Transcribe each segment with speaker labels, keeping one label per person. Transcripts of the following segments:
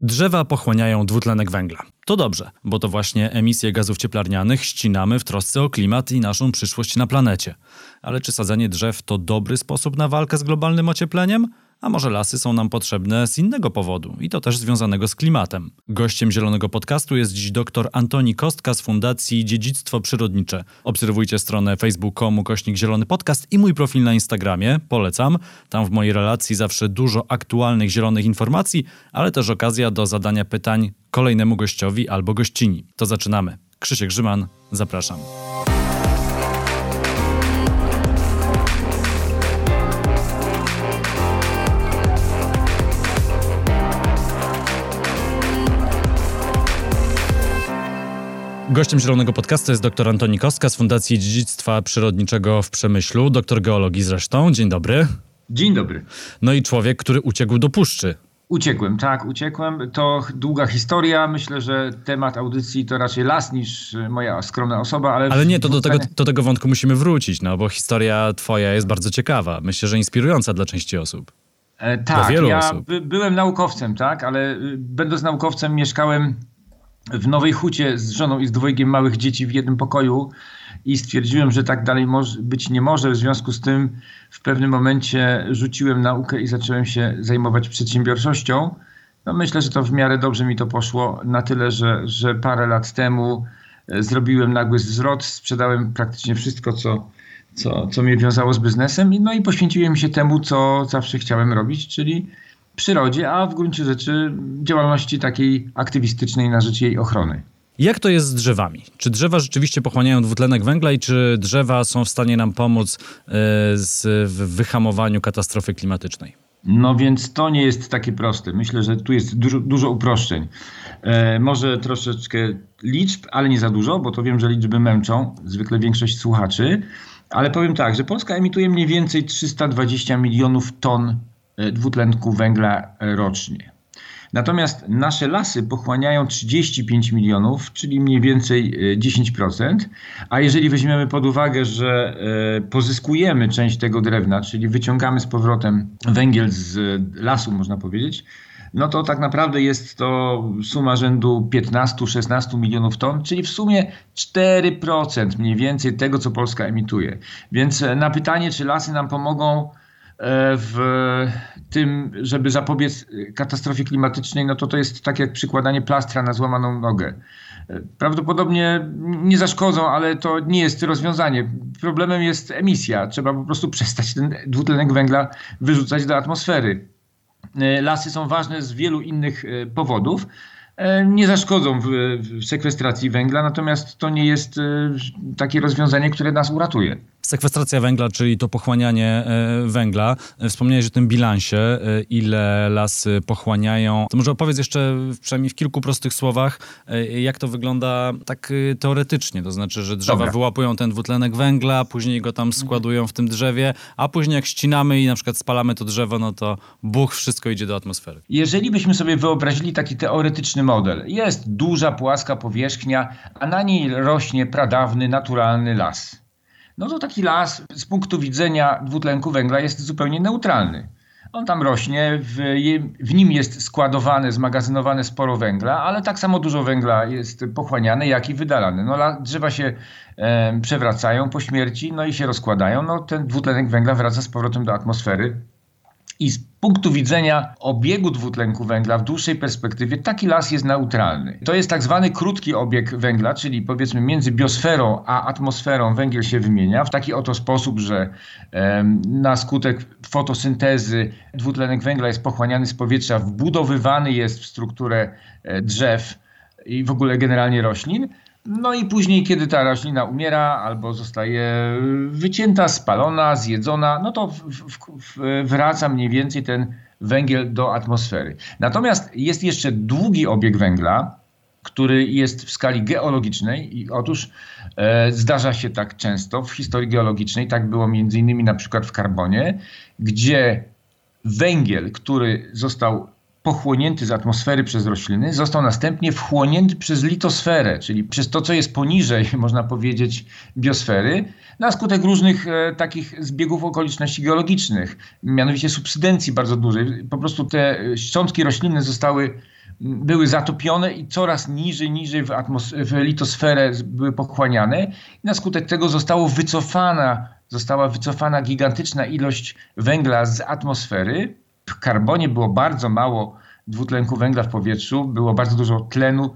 Speaker 1: Drzewa pochłaniają dwutlenek węgla. To dobrze, bo to właśnie emisje gazów cieplarnianych ścinamy w trosce o klimat i naszą przyszłość na planecie. Ale czy sadzenie drzew to dobry sposób na walkę z globalnym ociepleniem? A może lasy są nam potrzebne z innego powodu i to też związanego z klimatem. Gościem Zielonego Podcastu jest dziś dr Antoni Kostka z Fundacji Dziedzictwo Przyrodnicze. Obserwujcie stronę facebook.com kośnik Zielony Podcast i mój profil na Instagramie, polecam. Tam w mojej relacji zawsze dużo aktualnych zielonych informacji, ale też okazja do zadania pytań kolejnemu gościowi albo gościni. To zaczynamy. Krzysiek Grzyman, zapraszam. Gościem Zielonego Podcastu jest dr Antoni Kostka z Fundacji Dziedzictwa Przyrodniczego w Przemyślu, doktor geologii zresztą. Dzień dobry.
Speaker 2: Dzień dobry.
Speaker 1: No i człowiek, który uciekł do puszczy.
Speaker 2: Uciekłem, tak, uciekłem. To długa historia. Myślę, że temat audycji to raczej las niż moja skromna osoba, ale...
Speaker 1: Ale nie, to do tego, do tego wątku musimy wrócić, no bo historia twoja jest bardzo ciekawa. Myślę, że inspirująca dla części osób.
Speaker 2: E, tak, ja by, byłem naukowcem, tak, ale y, będąc naukowcem mieszkałem w Nowej Hucie z żoną i z dwojgiem małych dzieci w jednym pokoju i stwierdziłem, że tak dalej być nie może. W związku z tym w pewnym momencie rzuciłem naukę i zacząłem się zajmować przedsiębiorczością. No myślę, że to w miarę dobrze mi to poszło, na tyle, że, że parę lat temu e, zrobiłem nagły zwrot, sprzedałem praktycznie wszystko, co, co, co mnie wiązało z biznesem, no i poświęciłem się temu, co zawsze chciałem robić, czyli przyrodzie, a w gruncie rzeczy działalności takiej aktywistycznej na rzecz jej ochrony.
Speaker 1: Jak to jest z drzewami? Czy drzewa rzeczywiście pochłaniają dwutlenek węgla i czy drzewa są w stanie nam pomóc e, w wyhamowaniu katastrofy klimatycznej?
Speaker 2: No więc to nie jest takie proste. Myślę, że tu jest dużo, dużo uproszczeń. E, może troszeczkę liczb, ale nie za dużo, bo to wiem, że liczby męczą zwykle większość słuchaczy. Ale powiem tak, że Polska emituje mniej więcej 320 milionów ton dwutlenku węgla rocznie. Natomiast nasze lasy pochłaniają 35 milionów, czyli mniej więcej 10%. E, A jeżeli weźmiemy pod uwagę, że e, pozyskujemy część tego drewna, czyli wyciągamy z powrotem węgiel z lasu, można powiedzieć, no to tak naprawdę jest to suma rzędu 15-16 milionów ton, czyli w sumie 4% mniej więcej tego, co Polska emituje. Więc na pytanie, czy lasy nam pomogą, E, w tym, żeby zapobiec katastrofie klimatycznej, no to to jest tak jak przykładanie plastra na złamaną nogę. E, prawdopodobnie nie zaszkodzą, ale to nie jest rozwiązanie. Problemem jest emisja. Trzeba po prostu przestać ten dwutlenek węgla wyrzucać do atmosfery. E, lasy są ważne z wielu innych powodów. Nie zaszkodzą w, w sekwestracji węgla, natomiast to nie jest takie rozwiązanie, które nas uratuje.
Speaker 1: Sekwestracja węgla, czyli to pochłanianie e, węgla. E, wspomniałeś o tym bilansie, e, ile lasy pochłaniają. To może opowiedz jeszcze przynajmniej w kilku prostych słowach, jak to wygląda tak teoretycznie. To znaczy, że drzewa Dobra. wyłapują ten dwutlenek węgla, później go tam składują w tym drzewie, a później jak ścinamy i na przykład spalamy to drzewo, no to buch, wszystko idzie do atmosfery.
Speaker 2: Jeżeli byśmy sobie wyobrazili taki teoretyczny model, jest duża, płaska powierzchnia, a na niej rośnie pradawny, naturalny las no to taki las z punktu widzenia dwutlenku węgla jest zupełnie neutralny. On tam rośnie, w, w, nim jest składowane, zmagazynowane sporo węgla, ale tak samo dużo węgla jest pochłaniane, jak i wydalane. No, drzewa się e, przewracają po śmierci, no i się rozkładają. No, ten dwutlenek węgla wraca z powrotem do atmosfery i z punktu widzenia obiegu dwutlenku węgla w dłuższej perspektywie taki las jest neutralny. To jest tak zwany krótki obieg węgla, czyli powiedzmy między biosferą a atmosferą węgiel się wymienia w taki oto sposób, że na skutek fotosyntezy dwutlenek węgla jest pochłaniany z powietrza, wbudowywany jest w strukturę e, drzew i w ogóle generalnie roślin, no i później, kiedy ta roślina umiera albo zostaje wycięta, spalona, zjedzona, no to w, w, w, wraca mniej więcej ten węgiel do atmosfery. Natomiast jest jeszcze długi obieg węgla, który jest w skali geologicznej i otóż e, zdarza się tak często w historii geologicznej, tak było między innymi na przykład w karbonie, gdzie węgiel, który został pochłonięty z atmosfery przez rośliny, został następnie wchłonięty przez litosferę, czyli przez to, co jest poniżej, można powiedzieć, biosfery, na skutek różnych e, takich zbiegów okoliczności geologicznych, mianowicie subsydencji bardzo dużej. Po prostu te szczątki rośliny zostały były zatopione i coraz niżej, niżej w, w litosferę były pochłaniane. I na skutek tego zostało wycofana, została wycofana gigantyczna ilość węgla z atmosfery. W karbonie było bardzo mało dwutlenku węgla w powietrzu, było bardzo dużo tlenu.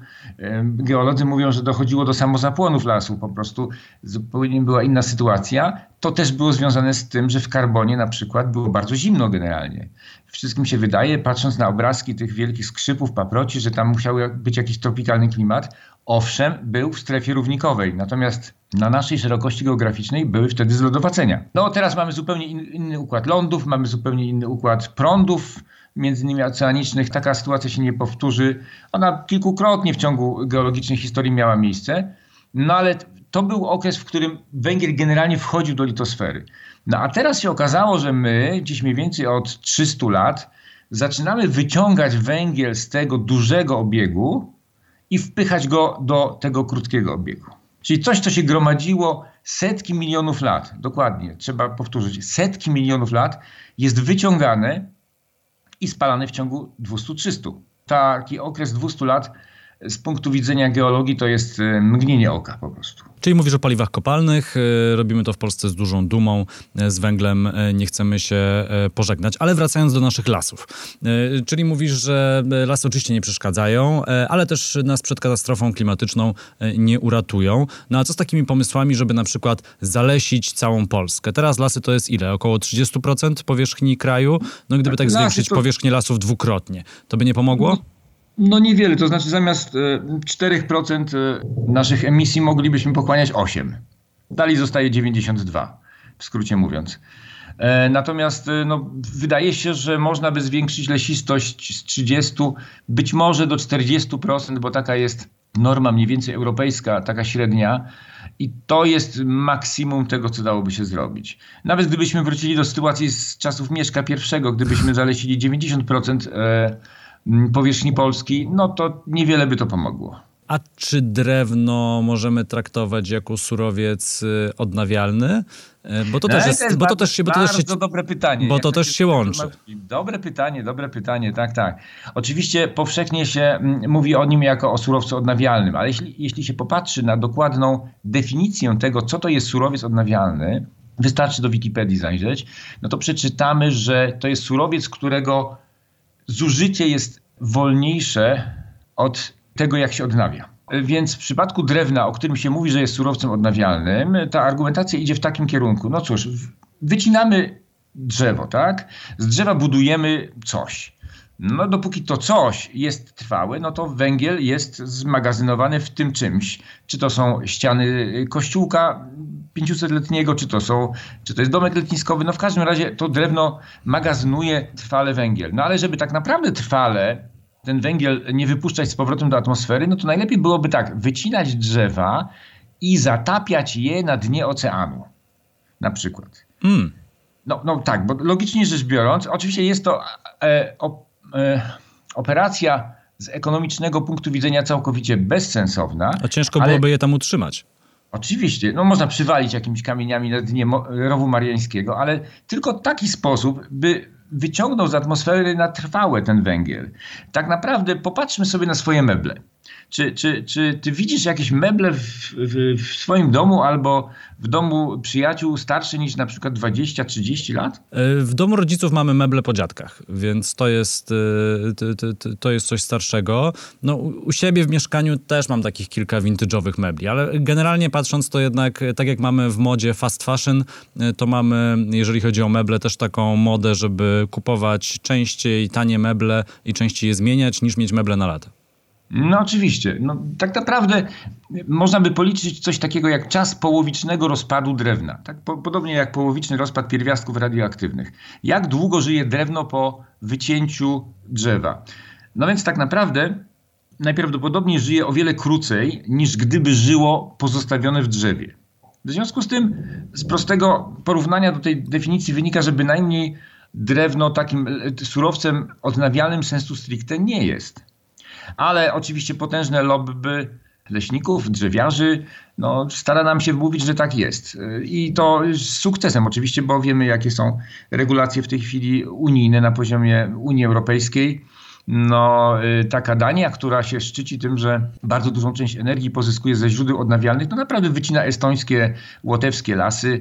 Speaker 2: Geolodzy mówią, że dochodziło do samozapłonów lasu, po prostu zupełnie była inna sytuacja. To też było związane z tym, że w karbonie na przykład było bardzo zimno generalnie. Wszystkim się wydaje, patrząc na obrazki tych wielkich skrzypów, paproci, że tam musiał być jakiś tropikalny klimat. Owszem, był w strefie równikowej, natomiast na naszej szerokości geograficznej były wtedy zlodowacenia. No teraz mamy zupełnie inny układ lądów, mamy zupełnie inny układ prądów, między innymi oceanicznych. Taka sytuacja się nie powtórzy. Ona kilkukrotnie w ciągu geologicznej historii miała miejsce, no ale to był okres, w którym węgiel generalnie wchodził do litosfery. No a teraz się okazało, że my, dziś mniej więcej od 300 lat, zaczynamy wyciągać węgiel z tego dużego obiegu i wpychać go do tego krótkiego obiegu. Czyli coś, co się gromadziło setki milionów lat, dokładnie, trzeba powtórzyć, setki milionów lat, jest wyciągane i spalany w ciągu 200-300. Taki okres 200 lat z punktu widzenia geologii to jest e, mgnienie oka po prostu.
Speaker 1: Czyli mówisz o paliwach kopalnych, e, robimy to w Polsce z dużą dumą, e, z węglem nie chcemy się pożegnać, ale wracając do naszych lasów. Czyli mówisz, że lasy oczywiście nie przeszkadzają, ale też nas przed katastrofą klimatyczną nie uratują. No a co z takimi pomysłami, żeby na przykład zalesić całą Polskę? Teraz lasy to jest ile? Około 30% powierzchni kraju? No gdyby tak, tak zwiększyć powierzchnię lasów dwukrotnie, to by nie pomogło? No
Speaker 2: niewiele, to znaczy zamiast 4% e, e, naszych emisji moglibyśmy pochłaniać 8. Dalej zostaje 92, w skrócie mówiąc. E, natomiast no, wydaje się, że można by zwiększyć lesistość z 30 być może do 40%, bo taka jest norma mniej więcej europejska, taka średnia. I to jest maksimum tego, co dałoby się zrobić. Nawet gdybyśmy wrócili do sytuacji z czasów Mieszka I, gdybyśmy zalesili 90% Mm, powierzchni Polski, no to niewiele by to pomogło.
Speaker 1: A czy drewno możemy traktować jako surowiec y, odnawialny? E, bo to też jest, jest bo to też się, bo to też się,
Speaker 2: dobre pytanie.
Speaker 1: Bo to też się łączy.
Speaker 2: Dobre pytanie, dobre pytanie, tak, tak. Oczywiście powszechnie się mm, mówi o nim jako o surowcu odnawialnym, ale jeśli, jeśli się popatrzy na dokładną definicję tego, co to jest surowiec odnawialny, wystarczy do Wikipedii zajrzeć, no to przeczytamy, że to jest surowiec, którego zużycie jest wolniejsze od tego, jak się odnawia. Więc w przypadku drewna, o którym się mówi, że jest surowcem odnawialnym, ta argumentacja idzie w takim kierunku. No cóż, wycinamy drzewo, tak? Z drzewa budujemy coś. No dopóki to coś jest trwałe, no to węgiel jest zmagazynowany w tym czymś. Czy to są ściany kościółka 500-letniego, czy to są, czy to jest domek letniskowy. No w każdym razie to drewno magazynuje trwale węgiel. No ale żeby tak naprawdę trwale ten węgiel nie wypuszczać z powrotem do atmosfery, no to najlepiej byłoby tak, wycinać drzewa i zatapiać je na dnie oceanu. Na przykład. Mm. No, no tak, bo logicznie rzecz biorąc, oczywiście jest to e, o, operacja z ekonomicznego punktu widzenia całkowicie bezsensowna.
Speaker 1: A ciężko ale... byłoby je tam utrzymać.
Speaker 2: Oczywiście, no można przywalić jakimiś kamieniami na dnie rowu mariańskiego, ale tylko taki sposób, by wyciągnął z atmosfery na trwałe ten węgiel. Tak naprawdę popatrzmy sobie na swoje meble. Czy, czy, czy ty widzisz jakieś meble w, w, w, swoim domu albo w domu przyjaciół starsze niż na przykład 20-30 lat?
Speaker 1: E, w domu rodziców mamy meble po dziadkach, więc to jest, e, to jest coś starszego. No, u siebie w mieszkaniu też mam takich kilka vintage'owych mebli, ale generalnie patrząc to jednak, tak jak mamy w modzie fast fashion, e, to mamy, jeżeli chodzi o meble, też taką modę, żeby kupować częściej tanie meble i częściej je zmieniać, niż mieć meble na lata.
Speaker 2: No oczywiście. No, tak naprawdę można by policzyć coś takiego jak czas połowicznego rozpadu drewna. Tak? Podobnie jak połowiczny rozpad pierwiastków radioaktywnych. Jak długo żyje drewno po wycięciu drzewa? No więc tak naprawdę najprawdopodobniej żyje o wiele krócej niż gdyby żyło pozostawione w drzewie. W związku z tym z prostego porównania do tej definicji wynika, że bynajmniej drewno takim surowcem odnawialnym sensu stricte nie jest ale oczywiście potężne lobby leśników, drzewiarzy, no, stara nam się mówić, że tak jest. I to z sukcesem oczywiście, bo wiemy, jakie są regulacje w tej chwili unijne na poziomie Unii Europejskiej. no, y, taka Dania, która się szczyci tym, że bardzo dużą część energii pozyskuje ze źródeł odnawialnych, to naprawdę wycina estońskie, łotewskie lasy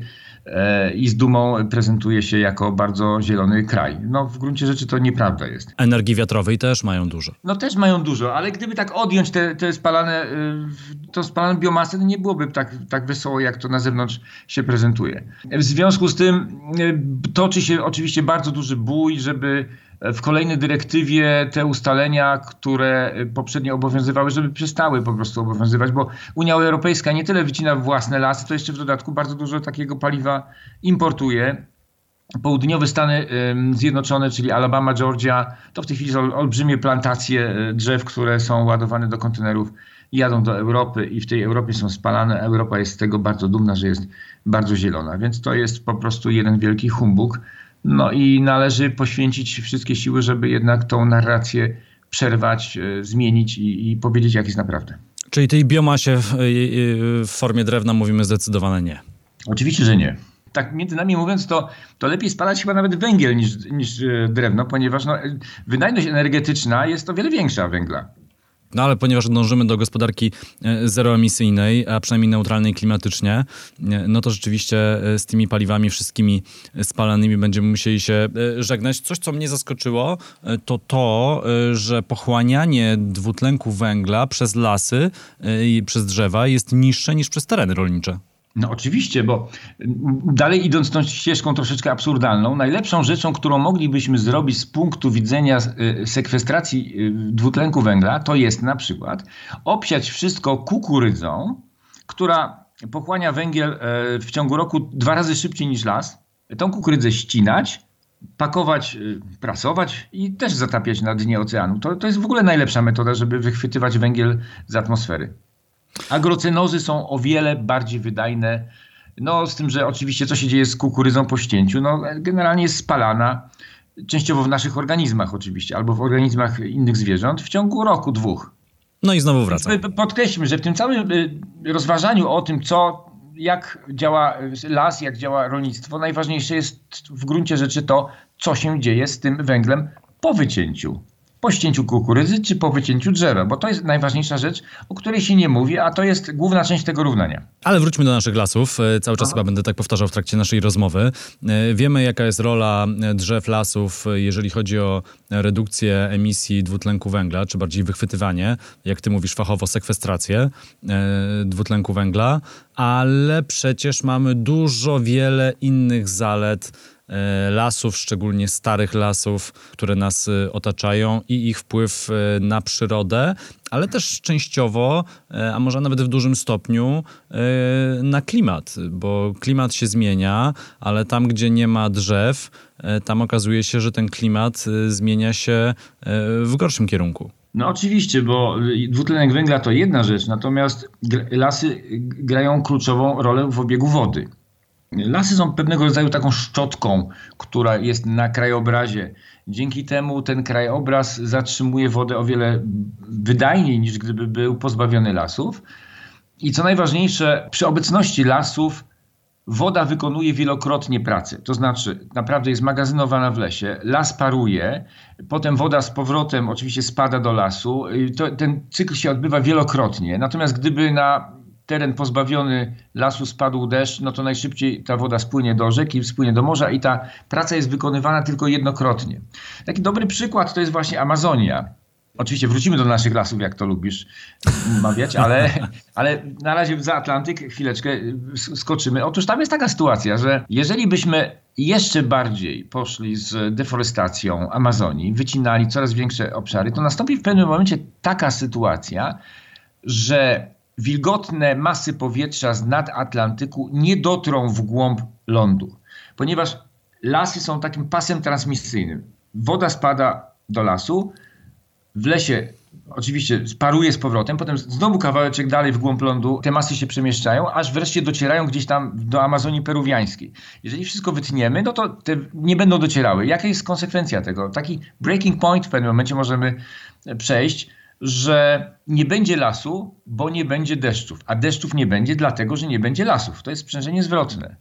Speaker 2: i z dumą prezentuje się jako bardzo zielony kraj. No w gruncie rzeczy to nieprawda jest.
Speaker 1: Energii wiatrowej też mają dużo.
Speaker 2: No też mają dużo, ale gdyby tak odjąć te, te spalane, y, to spalaną biomasę, to nie byłoby tak, tak wesoło, jak to na zewnątrz się prezentuje. W związku z tym y, toczy się oczywiście bardzo duży bój, żeby w kolejnej dyrektywie te ustalenia, które poprzednio obowiązywały, żeby przestały po prostu obowiązywać, bo Unia Europejska nie tyle wycina własne lasy, to jeszcze w dodatku bardzo dużo takiego paliwa importuje. Południowe Stany Zjednoczone, czyli Alabama, Georgia, to w tej chwili są olbrzymie plantacje e, drzew, które są ładowane do kontenerów i jadą do Europy i w tej Europie są spalane. Europa jest z tego bardzo dumna, że jest bardzo zielona, więc to jest po prostu jeden wielki humbug. No i należy poświęcić wszystkie siły, żeby jednak tą narrację przerwać, e, zmienić i, i powiedzieć, jak jest naprawdę.
Speaker 1: Czyli tej biomasie w, w formie drewna mówimy zdecydowanie nie.
Speaker 2: Oczywiście, że nie tak między nami mówiąc, to, to lepiej spalać chyba nawet węgiel niż, niż e, drewno, ponieważ no, wydajność energetyczna jest o wiele większa węgla.
Speaker 1: No ale ponieważ dążymy do gospodarki e, zeroemisyjnej, a przynajmniej neutralnej klimatycznie, e, no to rzeczywiście e, z tymi paliwami wszystkimi spalanymi będziemy musieli się żegnać. Coś, co mnie zaskoczyło, to to, że pochłanianie dwutlenku węgla przez lasy i przez drzewa jest niższe niż przez tereny rolnicze.
Speaker 2: No oczywiście, bo dalej idąc tą ścieżką troszeczkę absurdalną, najlepszą rzeczą, którą moglibyśmy zrobić z punktu widzenia y, sekwestracji y, dwutlenku węgla, to jest na przykład obsiać wszystko kukurydzą, która pochłania węgiel e, w ciągu roku dwa razy szybciej niż las, tą kukurydzę ścinać, pakować, y, prasować i też zatapiać na dnie oceanu. To, to jest w ogóle najlepsza metoda, żeby wychwytywać węgiel z atmosfery. Agrocenozy są o wiele bardziej wydajne. No, z tym, że oczywiście co się dzieje z kukurydzą po ścięciu? No, generalnie jest spalana, częściowo w naszych organizmach oczywiście, albo w organizmach innych zwierząt w ciągu roku, dwóch.
Speaker 1: No i znowu wraca.
Speaker 2: Podkreślmy, że w tym całym y, rozważaniu o tym, co, jak działa las, jak działa rolnictwo, najważniejsze jest w gruncie rzeczy to, co się dzieje z tym węglem po wycięciu po ścięciu kukurydzy czy po wycięciu drzewa, bo to jest najważniejsza rzecz, o której się nie mówi, a to jest główna część tego równania.
Speaker 1: Ale wróćmy do naszych lasów. E, cały czas Aha. chyba będę tak powtarzał w trakcie naszej rozmowy. E, wiemy, jaka jest rola e, drzew, lasów, jeżeli chodzi o redukcję emisji dwutlenku węgla, czy bardziej wychwytywanie, jak ty mówisz fachowo, sekwestrację dwutlenku węgla, ale przecież mamy dużo wiele innych zalet lasów, szczególnie starych lasów, które nas e, otaczają i ich wpływ e, na przyrodę, ale też częściowo, a może nawet w dużym stopniu na klimat, bo klimat się zmienia, ale tam, gdzie nie ma drzew, tam okazuje się, że ten klimat zmienia się w gorszym kierunku.
Speaker 2: No oczywiście, bo dwutlenek węgla to jedna rzecz, natomiast lasy grają kluczową rolę w obiegu wody. Lasy są pewnego rodzaju taką szczotką, która jest na krajobrazie. Dzięki temu ten krajobraz zatrzymuje wodę o wiele wydajniej niż gdyby był pozbawiony lasów. I co najważniejsze, przy obecności lasów woda wykonuje wielokrotnie pracę. To znaczy, naprawdę jest magazynowana w lesie, las paruje, potem woda z powrotem oczywiście spada do lasu. To, ten cykl się odbywa wielokrotnie. Natomiast gdyby na teren pozbawiony lasu spadł deszcz, no to najszybciej ta woda spłynie do rzeki, spłynie do morza i ta praca jest wykonywana tylko jednokrotnie. Taki dobry przykład to jest właśnie Amazonia. Oczywiście wrócimy do naszych lasów, jak to lubisz mawiać, ale, ale na razie za Atlantyk chwileczkę skoczymy. Otóż tam jest taka sytuacja, że jeżeli byśmy jeszcze bardziej poszli z deforestacją Amazonii, wycinali coraz większe obszary, to nastąpi w pewnym momencie taka sytuacja, że wilgotne masy powietrza z nad Atlantyku nie dotrą w głąb lądu, ponieważ lasy są takim pasem transmisyjnym. Woda spada do lasu, w lesie oczywiście paruje z powrotem, potem znowu kawałeczek dalej w głąb lądu, te masy się przemieszczają, aż wreszcie docierają gdzieś tam do Amazonii peruwiańskiej. Jeżeli wszystko wytniemy, no to te nie będą docierały. Jaka jest konsekwencja tego? Taki breaking point w pewnym momencie możemy przejść, że nie będzie lasu, bo nie będzie deszczów, a deszczów nie będzie, dlatego że nie będzie lasów. To jest sprzężenie zwrotne.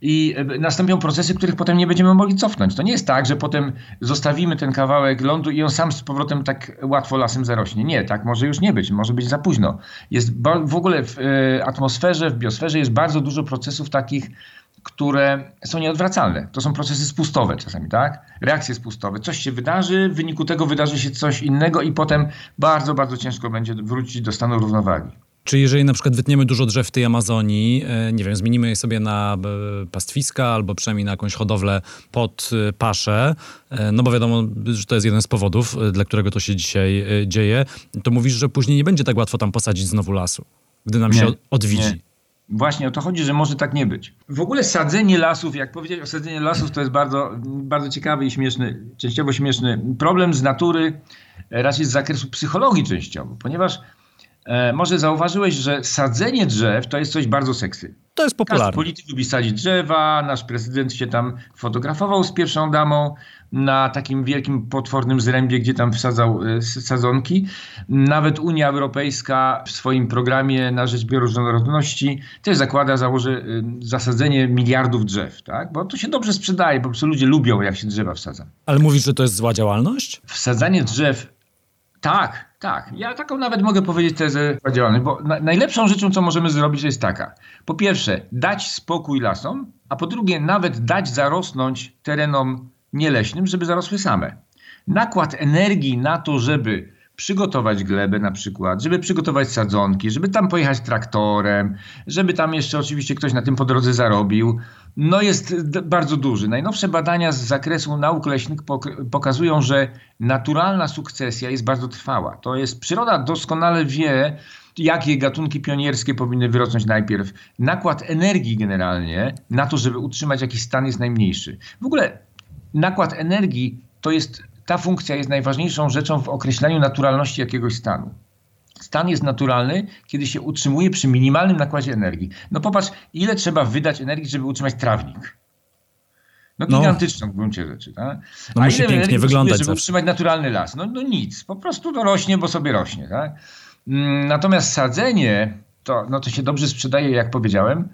Speaker 2: I e, nastąpią procesy, których potem nie będziemy mogli cofnąć. To nie jest tak, że potem zostawimy ten kawałek lądu i on sam z powrotem tak łatwo lasem zarośnie. Nie, tak może już nie być, może być za późno. Jest w ogóle w e, atmosferze, w biosferze jest bardzo dużo procesów takich, które są nieodwracalne. To są procesy spustowe czasami, tak? Reakcje spustowe. Coś się wydarzy, w wyniku tego wydarzy się coś innego i potem bardzo, bardzo ciężko będzie wrócić do stanu równowagi.
Speaker 1: Czy jeżeli na przykład wytniemy dużo drzew w tej Amazonii, e, nie wiem, zmienimy je sobie na e, pastwiska albo przynajmniej na jakąś hodowlę pod e, paszę, no bo wiadomo, że to jest jeden z powodów, dla którego to się dzisiaj dzieje, to mówisz, że później nie będzie tak łatwo tam posadzić znowu lasu, gdy nam nie, się odwidzi. Nie.
Speaker 2: Właśnie o to chodzi, że może tak nie być. W ogóle sadzenie lasów, jak powiedzieć o lasów, to jest bardzo, bardzo ciekawy i śmieszny, częściowo śmieszny problem z natury, raczej z zakresu psychologii częściowo, ponieważ może zauważyłeś, że sadzenie drzew to jest coś bardzo seksy.
Speaker 1: To jest popularne.
Speaker 2: Każdy polityk lubi sadzić drzewa, nasz prezydent się tam fotografował z pierwszą damą na takim wielkim, potwornym zrębie, gdzie tam wsadzał e, sadzonki. Nawet Unia Europejska w swoim programie na rzecz bioróżnorodności też zakłada, założy e, zasadzenie miliardów drzew, tak? bo to się dobrze sprzedaje, po prostu ludzie lubią, jak się drzewa wsadza.
Speaker 1: Ale mówisz, że to jest zła działalność?
Speaker 2: Wsadzanie drzew tak, tak. Ja taką nawet mogę powiedzieć tezę działalność, bo na, najlepszą rzeczą, co możemy zrobić, jest taka. Po pierwsze, dać spokój lasom, a po drugie, nawet dać zarosnąć terenom nieleśnym, żeby zarosły same. Nakład energii na to, żeby przygotować glebę na przykład, żeby przygotować sadzonki, żeby tam pojechać traktorem, żeby tam jeszcze oczywiście ktoś na tym po drodze zarobił, no jest bardzo duży. Najnowsze badania z zakresu nauk leśnych pokazują, że naturalna sukcesja jest bardzo trwała. To jest przyroda doskonale wie, jakie gatunki pionierskie powinny wyrosnąć najpierw. Nakład energii generalnie na to, żeby utrzymać jakiś stan jest najmniejszy. W ogóle nakład energii to jest, ta funkcja jest najważniejszą rzeczą w określaniu naturalności jakiegoś stanu. Stan jest naturalny, kiedy się utrzymuje przy minimalnym nakładzie energii. No popatrz, ile trzeba wydać energii, żeby utrzymać trawnik. No, no. gigantyczną no, w gruncie rzeczy. Tak?
Speaker 1: No, A musi ile pięknie wyglądać.
Speaker 2: Żeby utrzymać naturalny las? No, no nic, po prostu to rośnie, bo sobie rośnie. Tak? Mm, natomiast sadzenie, to, no to się dobrze sprzedaje, jak powiedziałem,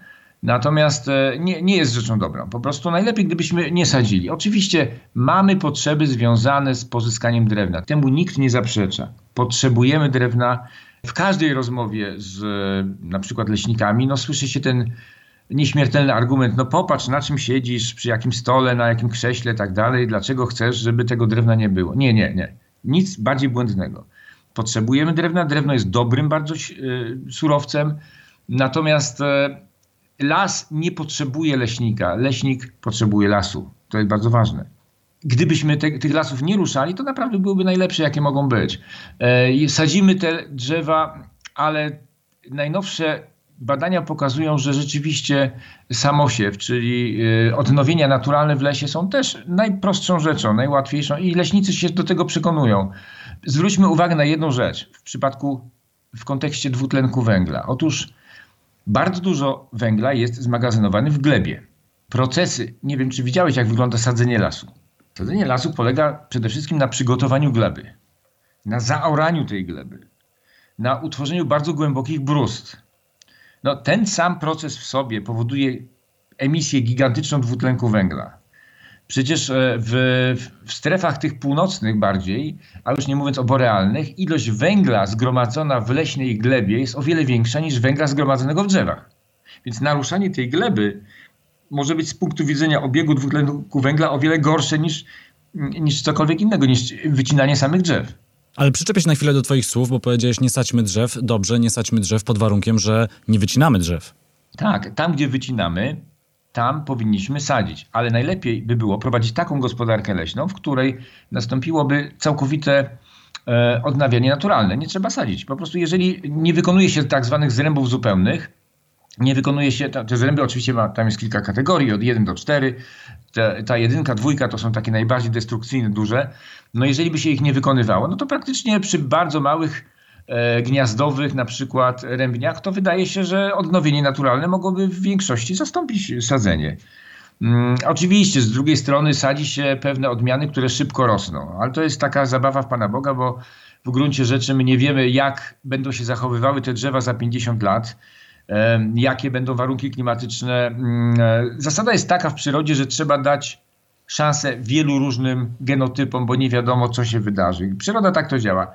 Speaker 2: Natomiast e, nie, nie jest rzeczą dobrą. Po prostu najlepiej, gdybyśmy nie sadzili. Oczywiście mamy potrzeby związane z pozyskaniem drewna. Temu nikt nie zaprzecza. Potrzebujemy drewna. W każdej rozmowie z e, na przykład leśnikami, no słyszy się ten nieśmiertelny argument, no popatrz na czym siedzisz, przy jakim stole, na jakim krześle, tak dalej, dlaczego chcesz, żeby tego drewna nie było. Nie, nie, nie. Nic bardziej błędnego. Potrzebujemy drewna, drewno jest dobrym bardzo y, surowcem, natomiast las nie potrzebuje leśnika, leśnik potrzebuje lasu. To jest bardzo ważne. Gdybyśmy te, tych lasów nie ruszali, to naprawdę byłyby najlepsze, jakie mogą być. E, sadzimy te drzewa, ale najnowsze badania pokazują, że rzeczywiście samosiew, czyli e, odnowienia naturalne w lesie są też najprostszą rzeczą, najłatwiejszą i leśnicy się do tego przekonują. Zwróćmy uwagę na jedną rzecz w przypadku, w kontekście dwutlenku węgla. Otóż bardzo dużo węgla jest zmagazynowane w glebie. Procesy, nie wiem czy widziałeś jak wygląda sadzenie lasu. Sadzenie lasu polega przede wszystkim na przygotowaniu gleby, na zaoraniu tej gleby, na utworzeniu bardzo głębokich brust. No, ten sam proces w sobie powoduje emisję gigantyczną dwutlenku węgla. Przecież e, w, w, strefach tych północnych bardziej, a już nie mówiąc o borealnych, ilość węgla zgromadzona w leśnej glebie jest o wiele większa niż węgla zgromadzonego w drzewach. Więc naruszanie tej gleby może być z punktu widzenia obiegu dwutlenku węgla o wiele gorsze niż, niż cokolwiek innego, niż wycinanie samych drzew.
Speaker 1: Ale przyczepię się na chwilę do Twoich słów, bo powiedziałeś nie sadźmy drzew. Dobrze, nie sadźmy drzew pod warunkiem, że nie wycinamy drzew.
Speaker 2: Tak, tam gdzie wycinamy, tam powinniśmy sadzić. Ale najlepiej by było prowadzić taką gospodarkę leśną, w której nastąpiłoby całkowite e, odnawianie naturalne. Nie trzeba sadzić. Po prostu jeżeli nie wykonuje się tak zwanych zrębów zupełnych, nie wykonuje się, te zręby oczywiście ma, tam jest kilka kategorii, od 1 do 4. Te, ta jedynka, dwójka to są takie najbardziej destrukcyjne, duże. No jeżeli by się ich nie wykonywało, no to praktycznie przy bardzo małych gniazdowych, na przykład rębniach, to wydaje się, że odnowienie naturalne mogłoby w większości zastąpić sadzenie. Mm, oczywiście, z drugiej strony sadzi się pewne odmiany, które szybko rosną, ale to jest taka zabawa w Pana Boga, bo w gruncie rzeczy my nie wiemy, jak będą się zachowywały te drzewa za 50 lat, jakie będą warunki klimatyczne. Mm, e, zasada jest taka w przyrodzie, że trzeba dać szansę wielu różnym genotypom, bo nie wiadomo, co się wydarzy. Przyroda tak to działa.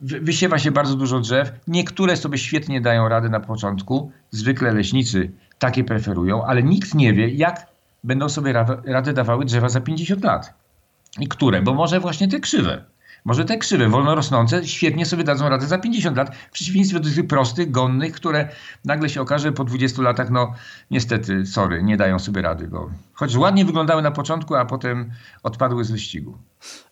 Speaker 2: Wysiewa się bardzo dużo drzew. Niektóre sobie świetnie dają radę na początku. Zwykle leśnicy takie preferują, ale nikt nie wie, jak będą sobie radę dawały drzewa za 50 lat. I które? Bo może właśnie te krzywe. Może te krzywe, wolno rosnące, świetnie sobie dadzą radę za 50 lat, w przeciwieństwie do tych prostych, gonnych, które nagle się okaże po 20 latach, no niestety, sorry, nie dają sobie rady, bo choć ładnie wyglądały na początku, a potem odpadły z wyścigu.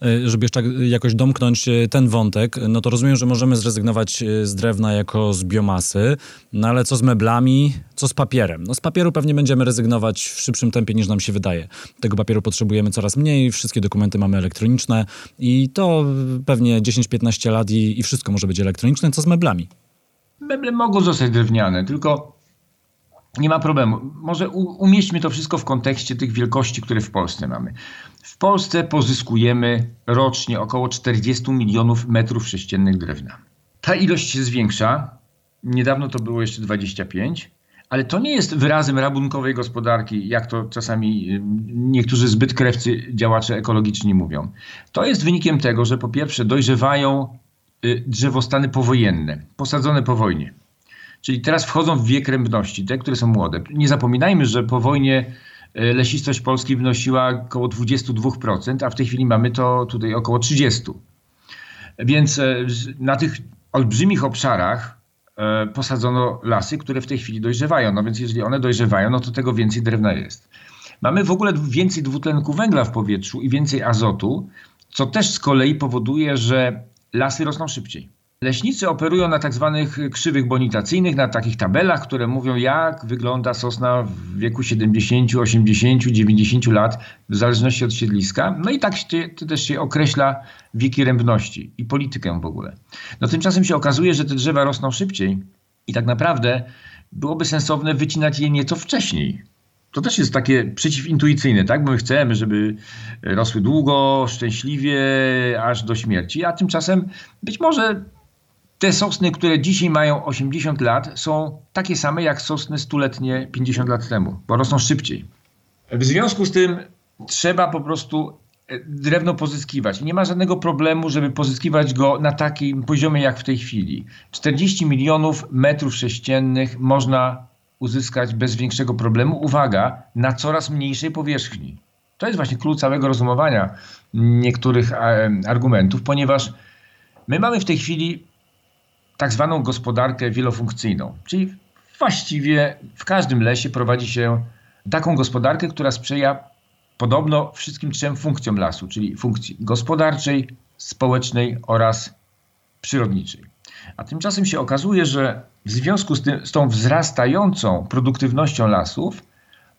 Speaker 1: E, żeby jeszcze jakoś domknąć e, ten wątek, no to rozumiem, że możemy zrezygnować e, z drewna jako z biomasy, no ale co z meblami, co z papierem? No z papieru pewnie będziemy rezygnować w szybszym tempie niż nam się wydaje. Tego papieru potrzebujemy coraz mniej, wszystkie dokumenty mamy elektroniczne i to pewnie 10-15 lat i, i wszystko może być elektroniczne. Co z meblami?
Speaker 2: Meble mogą zostać drewniane, tylko nie ma problemu. Może umieśćmy to wszystko w kontekście tych wielkości, które w Polsce mamy. W Polsce pozyskujemy rocznie około 40 milionów metrów sześciennych drewna. Ta ilość się zwiększa. Niedawno to było jeszcze 25, ale to nie jest wyrazem rabunkowej gospodarki, jak to czasami niektórzy zbyt krewcy działacze ekologiczni mówią. To jest wynikiem tego, że po pierwsze dojrzewają y, drzewostany powojenne, posadzone po wojnie. Czyli teraz wchodzą w wiek rębności, te, które są młode. Nie zapominajmy, że po wojnie e, lesistość Polski wynosiła około 22%, a w tej chwili mamy to tutaj około 30%. Więc e, na tych olbrzymich obszarach e, posadzono lasy, które w tej chwili dojrzewają. No więc jeżeli one dojrzewają, no to tego więcej drewna jest. Mamy w ogóle więcej dwutlenku węgla w powietrzu i więcej azotu, co też z kolei powoduje, że lasy rosną szybciej. Leśnicy operują na tak zwanych krzywych bonitacyjnych, na takich tabelach, które mówią, jak wygląda sosna w wieku 70, 80, 90 lat, w zależności od siedliska. No i tak się, to też się określa wieki rębności i politykę w ogóle. No tymczasem się okazuje, że te drzewa rosną szybciej i tak naprawdę byłoby sensowne wycinać je nieco wcześniej. To też jest takie przeciwintuicyjne, tak? Bo my chcemy, żeby rosły długo, szczęśliwie, aż do śmierci, a tymczasem być może te sosny, które dzisiaj mają 80 lat, są takie same jak sosny stuletnie 50 lat temu, bo rosną szybciej. W związku z tym trzeba po prostu e, drewno pozyskiwać. Nie ma żadnego problemu, żeby pozyskiwać go na takim poziomie jak w tej chwili. 40 milionów metrów sześciennych można uzyskać bez większego problemu. Uwaga, na coraz mniejszej powierzchni. To jest właśnie klucz całego rozumowania niektórych argumentów, ponieważ my mamy w tej chwili tak zwaną gospodarkę wielofunkcyjną. Czyli właściwie w każdym lesie prowadzi się taką gospodarkę, która sprzyja podobno wszystkim trzem funkcjom lasu, czyli funkcji gospodarczej, społecznej oraz przyrodniczej. A tymczasem się okazuje, że w związku z, tym, z tą wzrastającą produktywnością lasów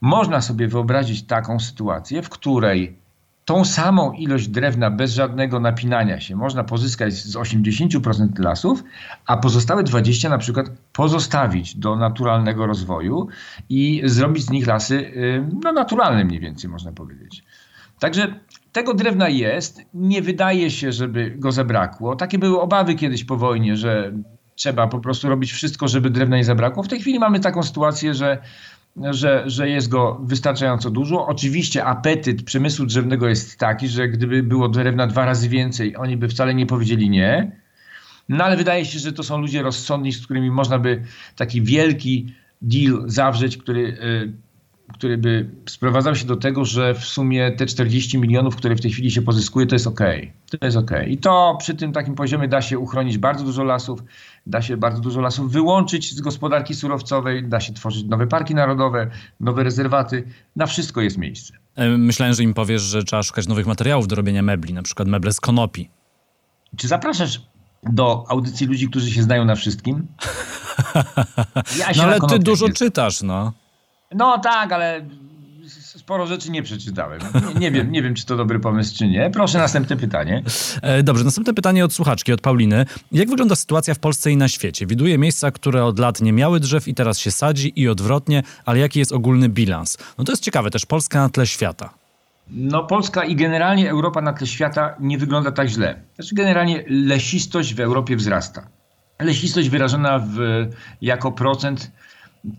Speaker 2: można sobie wyobrazić taką sytuację, w której tą samą ilość drewna bez żadnego napinania się można pozyskać z 80% lasów, a pozostałe 20 na przykład pozostawić do naturalnego rozwoju i zrobić z nich lasy y, no, naturalne mniej więcej można powiedzieć. Także tego drewna jest, nie wydaje się, żeby go zabrakło. Takie były obawy kiedyś po wojnie, że trzeba po prostu robić wszystko, żeby drewna nie zabrakło. W tej chwili mamy taką sytuację, że że, że jest go wystarczająco dużo. Oczywiście apetyt przemysłu drzewnego jest taki, że gdyby było drewna dwa razy więcej, oni by wcale nie powiedzieli nie. No ale wydaje się, że to są ludzie rozsądni, z którymi można by taki wielki deal zawrzeć, który y, który by sprowadzał się do tego, że w sumie te 40 milionów, które w tej chwili się pozyskuje, to jest ok. To jest ok. I to przy tym takim poziomie da się uchronić bardzo dużo lasów, da się bardzo dużo lasów wyłączyć z gospodarki surowcowej, da się tworzyć nowe parki narodowe, nowe rezerwaty. Na wszystko jest miejsce.
Speaker 1: E, myślałem, że im powiesz, że trzeba szukać nowych materiałów do robienia mebli, na przykład meble z konopi.
Speaker 2: Czy zapraszasz do audycji ludzi, którzy się znają na wszystkim?
Speaker 1: Ja no ale ty dużo jest. czytasz, no.
Speaker 2: No tak, ale sporo rzeczy nie przeczytałem. Nie, nie, wiem, nie wiem, czy to dobry pomysł, czy nie. Proszę, następne pytanie.
Speaker 1: E, dobrze, następne pytanie od słuchaczki, od Pauliny. Jak wygląda sytuacja w Polsce i na świecie? Widuje miejsca, które od lat nie miały drzew i teraz się sadzi i odwrotnie, ale jaki jest ogólny bilans? No to jest ciekawe, też Polska na tle świata.
Speaker 2: No Polska i generalnie Europa na tle świata nie wygląda tak źle. Znaczy generalnie lesistość w Europie wzrasta. Lesistość wyrażona w, jako procent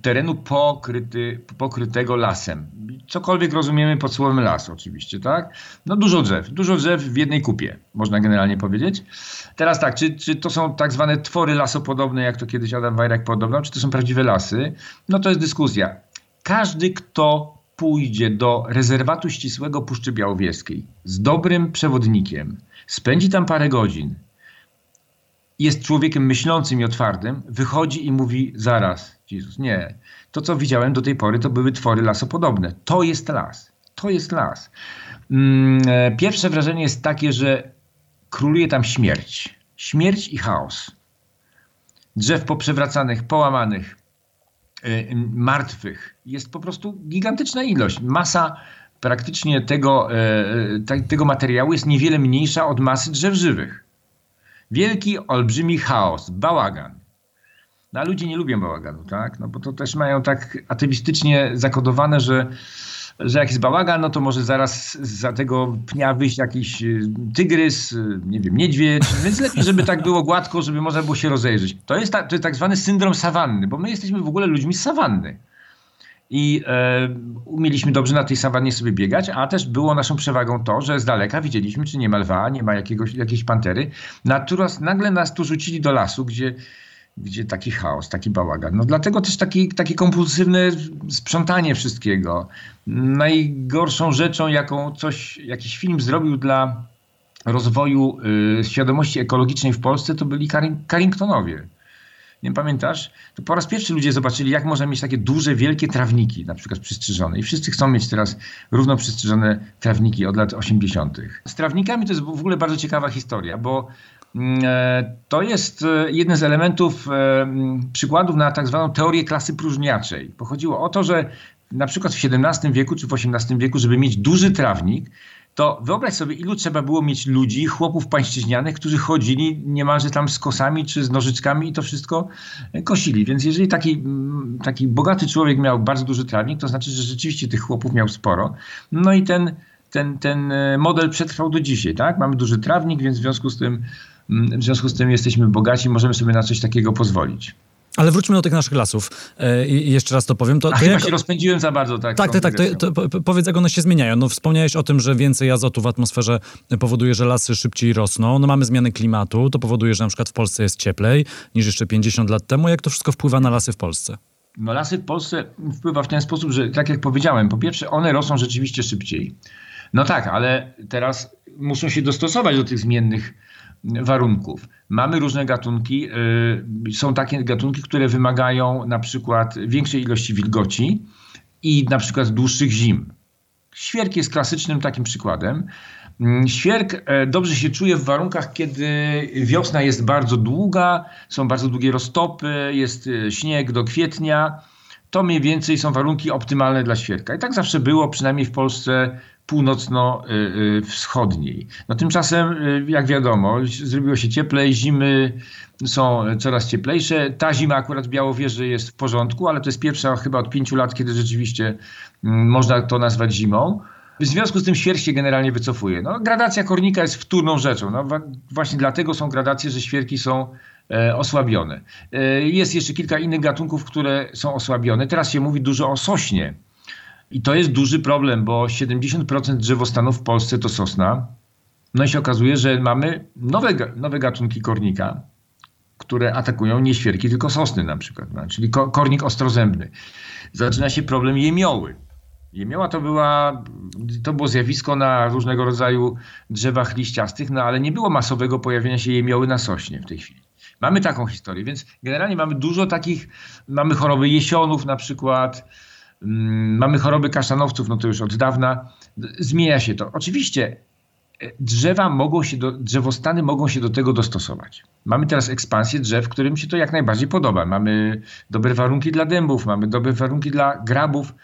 Speaker 2: terenu pokryty, pokrytego lasem. Cokolwiek rozumiemy pod słowem las oczywiście, tak? No dużo drzew, dużo drzew w jednej kupie, można generalnie powiedzieć. Teraz tak, czy, czy to są tak zwane twory lasopodobne, jak to kiedyś Adam Wajrak podobał, czy to są prawdziwe lasy? No to jest dyskusja. Każdy, kto pójdzie do rezerwatu ścisłego Puszczy Białowieskiej z dobrym przewodnikiem, spędzi tam parę godzin, jest człowiekiem myślącym i otwartym, wychodzi i mówi zaraz, Jezus, nie. To, co widziałem do tej pory, to były twory lasopodobne. To jest las. To jest las. Mm, e, pierwsze wrażenie jest takie, że króluje tam śmierć. Śmierć i chaos. Drzew poprzewracanych, połamanych, e, martwych. Jest po prostu gigantyczna ilość. Masa praktycznie tego, e, tego materiału jest niewiele mniejsza od masy drzew żywych. Wielki, olbrzymi chaos, bałagan. No, a ludzie nie lubią bałaganu, tak? No bo to też mają tak atywistycznie zakodowane, że, że jak jest bałagan, no to może zaraz za tego pnia wyjść jakiś y, tygrys, y, nie wiem, niedźwiedź, więc lepiej, żeby tak było gładko, żeby można było się rozejrzeć. To jest, ta, to jest tak zwany syndrom sawanny, bo my jesteśmy w ogóle ludźmi z sawanny. I e, umieliśmy dobrze na tej sawannie sobie biegać, a też było naszą przewagą to, że z daleka widzieliśmy, czy nie ma lwa, nie ma jakiegoś, jakiejś pantery. Natomiast nagle nas tu rzucili do lasu, gdzie gdzie taki chaos, taki bałagan. No dlatego też taki, takie kompulsywne sprzątanie wszystkiego. Najgorszą rzeczą, jaką coś, jakiś film zrobił dla rozwoju y, świadomości ekologicznej w Polsce, to byli Carringtonowie. Nie pamiętasz? To po raz pierwszy ludzie zobaczyli, jak można mieć takie duże, wielkie trawniki, na przykład przystrzyżone. I wszyscy chcą mieć teraz równo przystrzyżone trawniki od lat 80. Z trawnikami to jest w ogóle bardzo ciekawa historia, bo to jest e, jeden z elementów e, przykładów na tak zwaną teorię klasy próżniaczej. Pochodziło o to, że na przykład w XVII wieku czy w XVIII wieku, żeby mieć duży trawnik, to wyobraź sobie, ilu trzeba było mieć ludzi, chłopów pańszczyźnianych, którzy chodzili niemalże tam z kosami czy z nożyczkami i to wszystko kosili. Więc jeżeli taki, taki bogaty człowiek miał bardzo duży trawnik, to znaczy, że rzeczywiście tych chłopów miał sporo. No i ten, ten, ten model przetrwał do dzisiaj. Tak? Mamy duży trawnik, więc w związku z tym w związku z tym jesteśmy bogaci, możemy sobie na coś takiego pozwolić.
Speaker 1: Ale wróćmy do tych naszych lasów. E, I jeszcze raz to powiem. To,
Speaker 2: to chyba jak... się rozpędziłem za bardzo, tak?
Speaker 1: Tak, tak, tak. To, to, powiedz, jak one się zmieniają. No, wspomniałeś o tym, że więcej azotu w atmosferze powoduje, że lasy szybciej rosną. No, mamy zmiany klimatu. To powoduje, że na przykład w Polsce jest cieplej niż jeszcze 50 lat temu. Jak to wszystko wpływa na lasy w Polsce?
Speaker 2: No, lasy w Polsce wpływa w ten sposób, że tak jak powiedziałem, po pierwsze one rosną rzeczywiście szybciej. No tak, ale teraz muszą się dostosować do tych zmiennych warunków. Mamy różne gatunki. Y, są takie gatunki, które wymagają na przykład większej ilości wilgoci i na przykład dłuższych zim. Świerk jest klasycznym takim przykładem. Mm, świerk e, dobrze się czuje w warunkach, kiedy wiosna jest bardzo długa, są bardzo długie roztopy, jest e, śnieg do kwietnia. To mniej więcej są warunki optymalne dla świerka. I tak zawsze było, przynajmniej w Polsce północno-wschodniej. No tymczasem, y, jak wiadomo, zrobiło się cieplej, zimy są coraz cieplejsze. Ta zima akurat w Białowieży jest w porządku, ale to jest pierwsza chyba od pięciu lat, kiedy rzeczywiście mm, można to nazwać zimą. W związku z tym świerk się generalnie wycofuje. No, gradacja kornika jest wtórną rzeczą. No, właśnie dlatego są gradacje, że świerki są e, osłabione. E, jest jeszcze kilka innych gatunków, które są osłabione. Teraz się mówi dużo o sośnie. I to jest duży problem, bo 70% drzewostanu w Polsce to sosna. No i się okazuje, że mamy nowe, nowe gatunki kornika, które atakują nie świerki, tylko sosny na przykład, no, czyli kornik ostrozębny. Zaczyna się problem jemioły. Jemioła to, była, to było zjawisko na różnego rodzaju drzewach liściastych, no ale nie było masowego pojawienia się jemioły na sośnie w tej chwili. Mamy taką historię, więc generalnie mamy dużo takich, mamy choroby jesionów na przykład, mamy choroby kaszanowców, no to już od dawna. Zmienia się to. Oczywiście e, drzewa mogą się do, drzewostany mogą się do tego dostosować. Mamy teraz ekspansję drzew, którym się to jak najbardziej podoba. Mamy dobre warunki dla dębów, mamy dobre warunki dla grabów,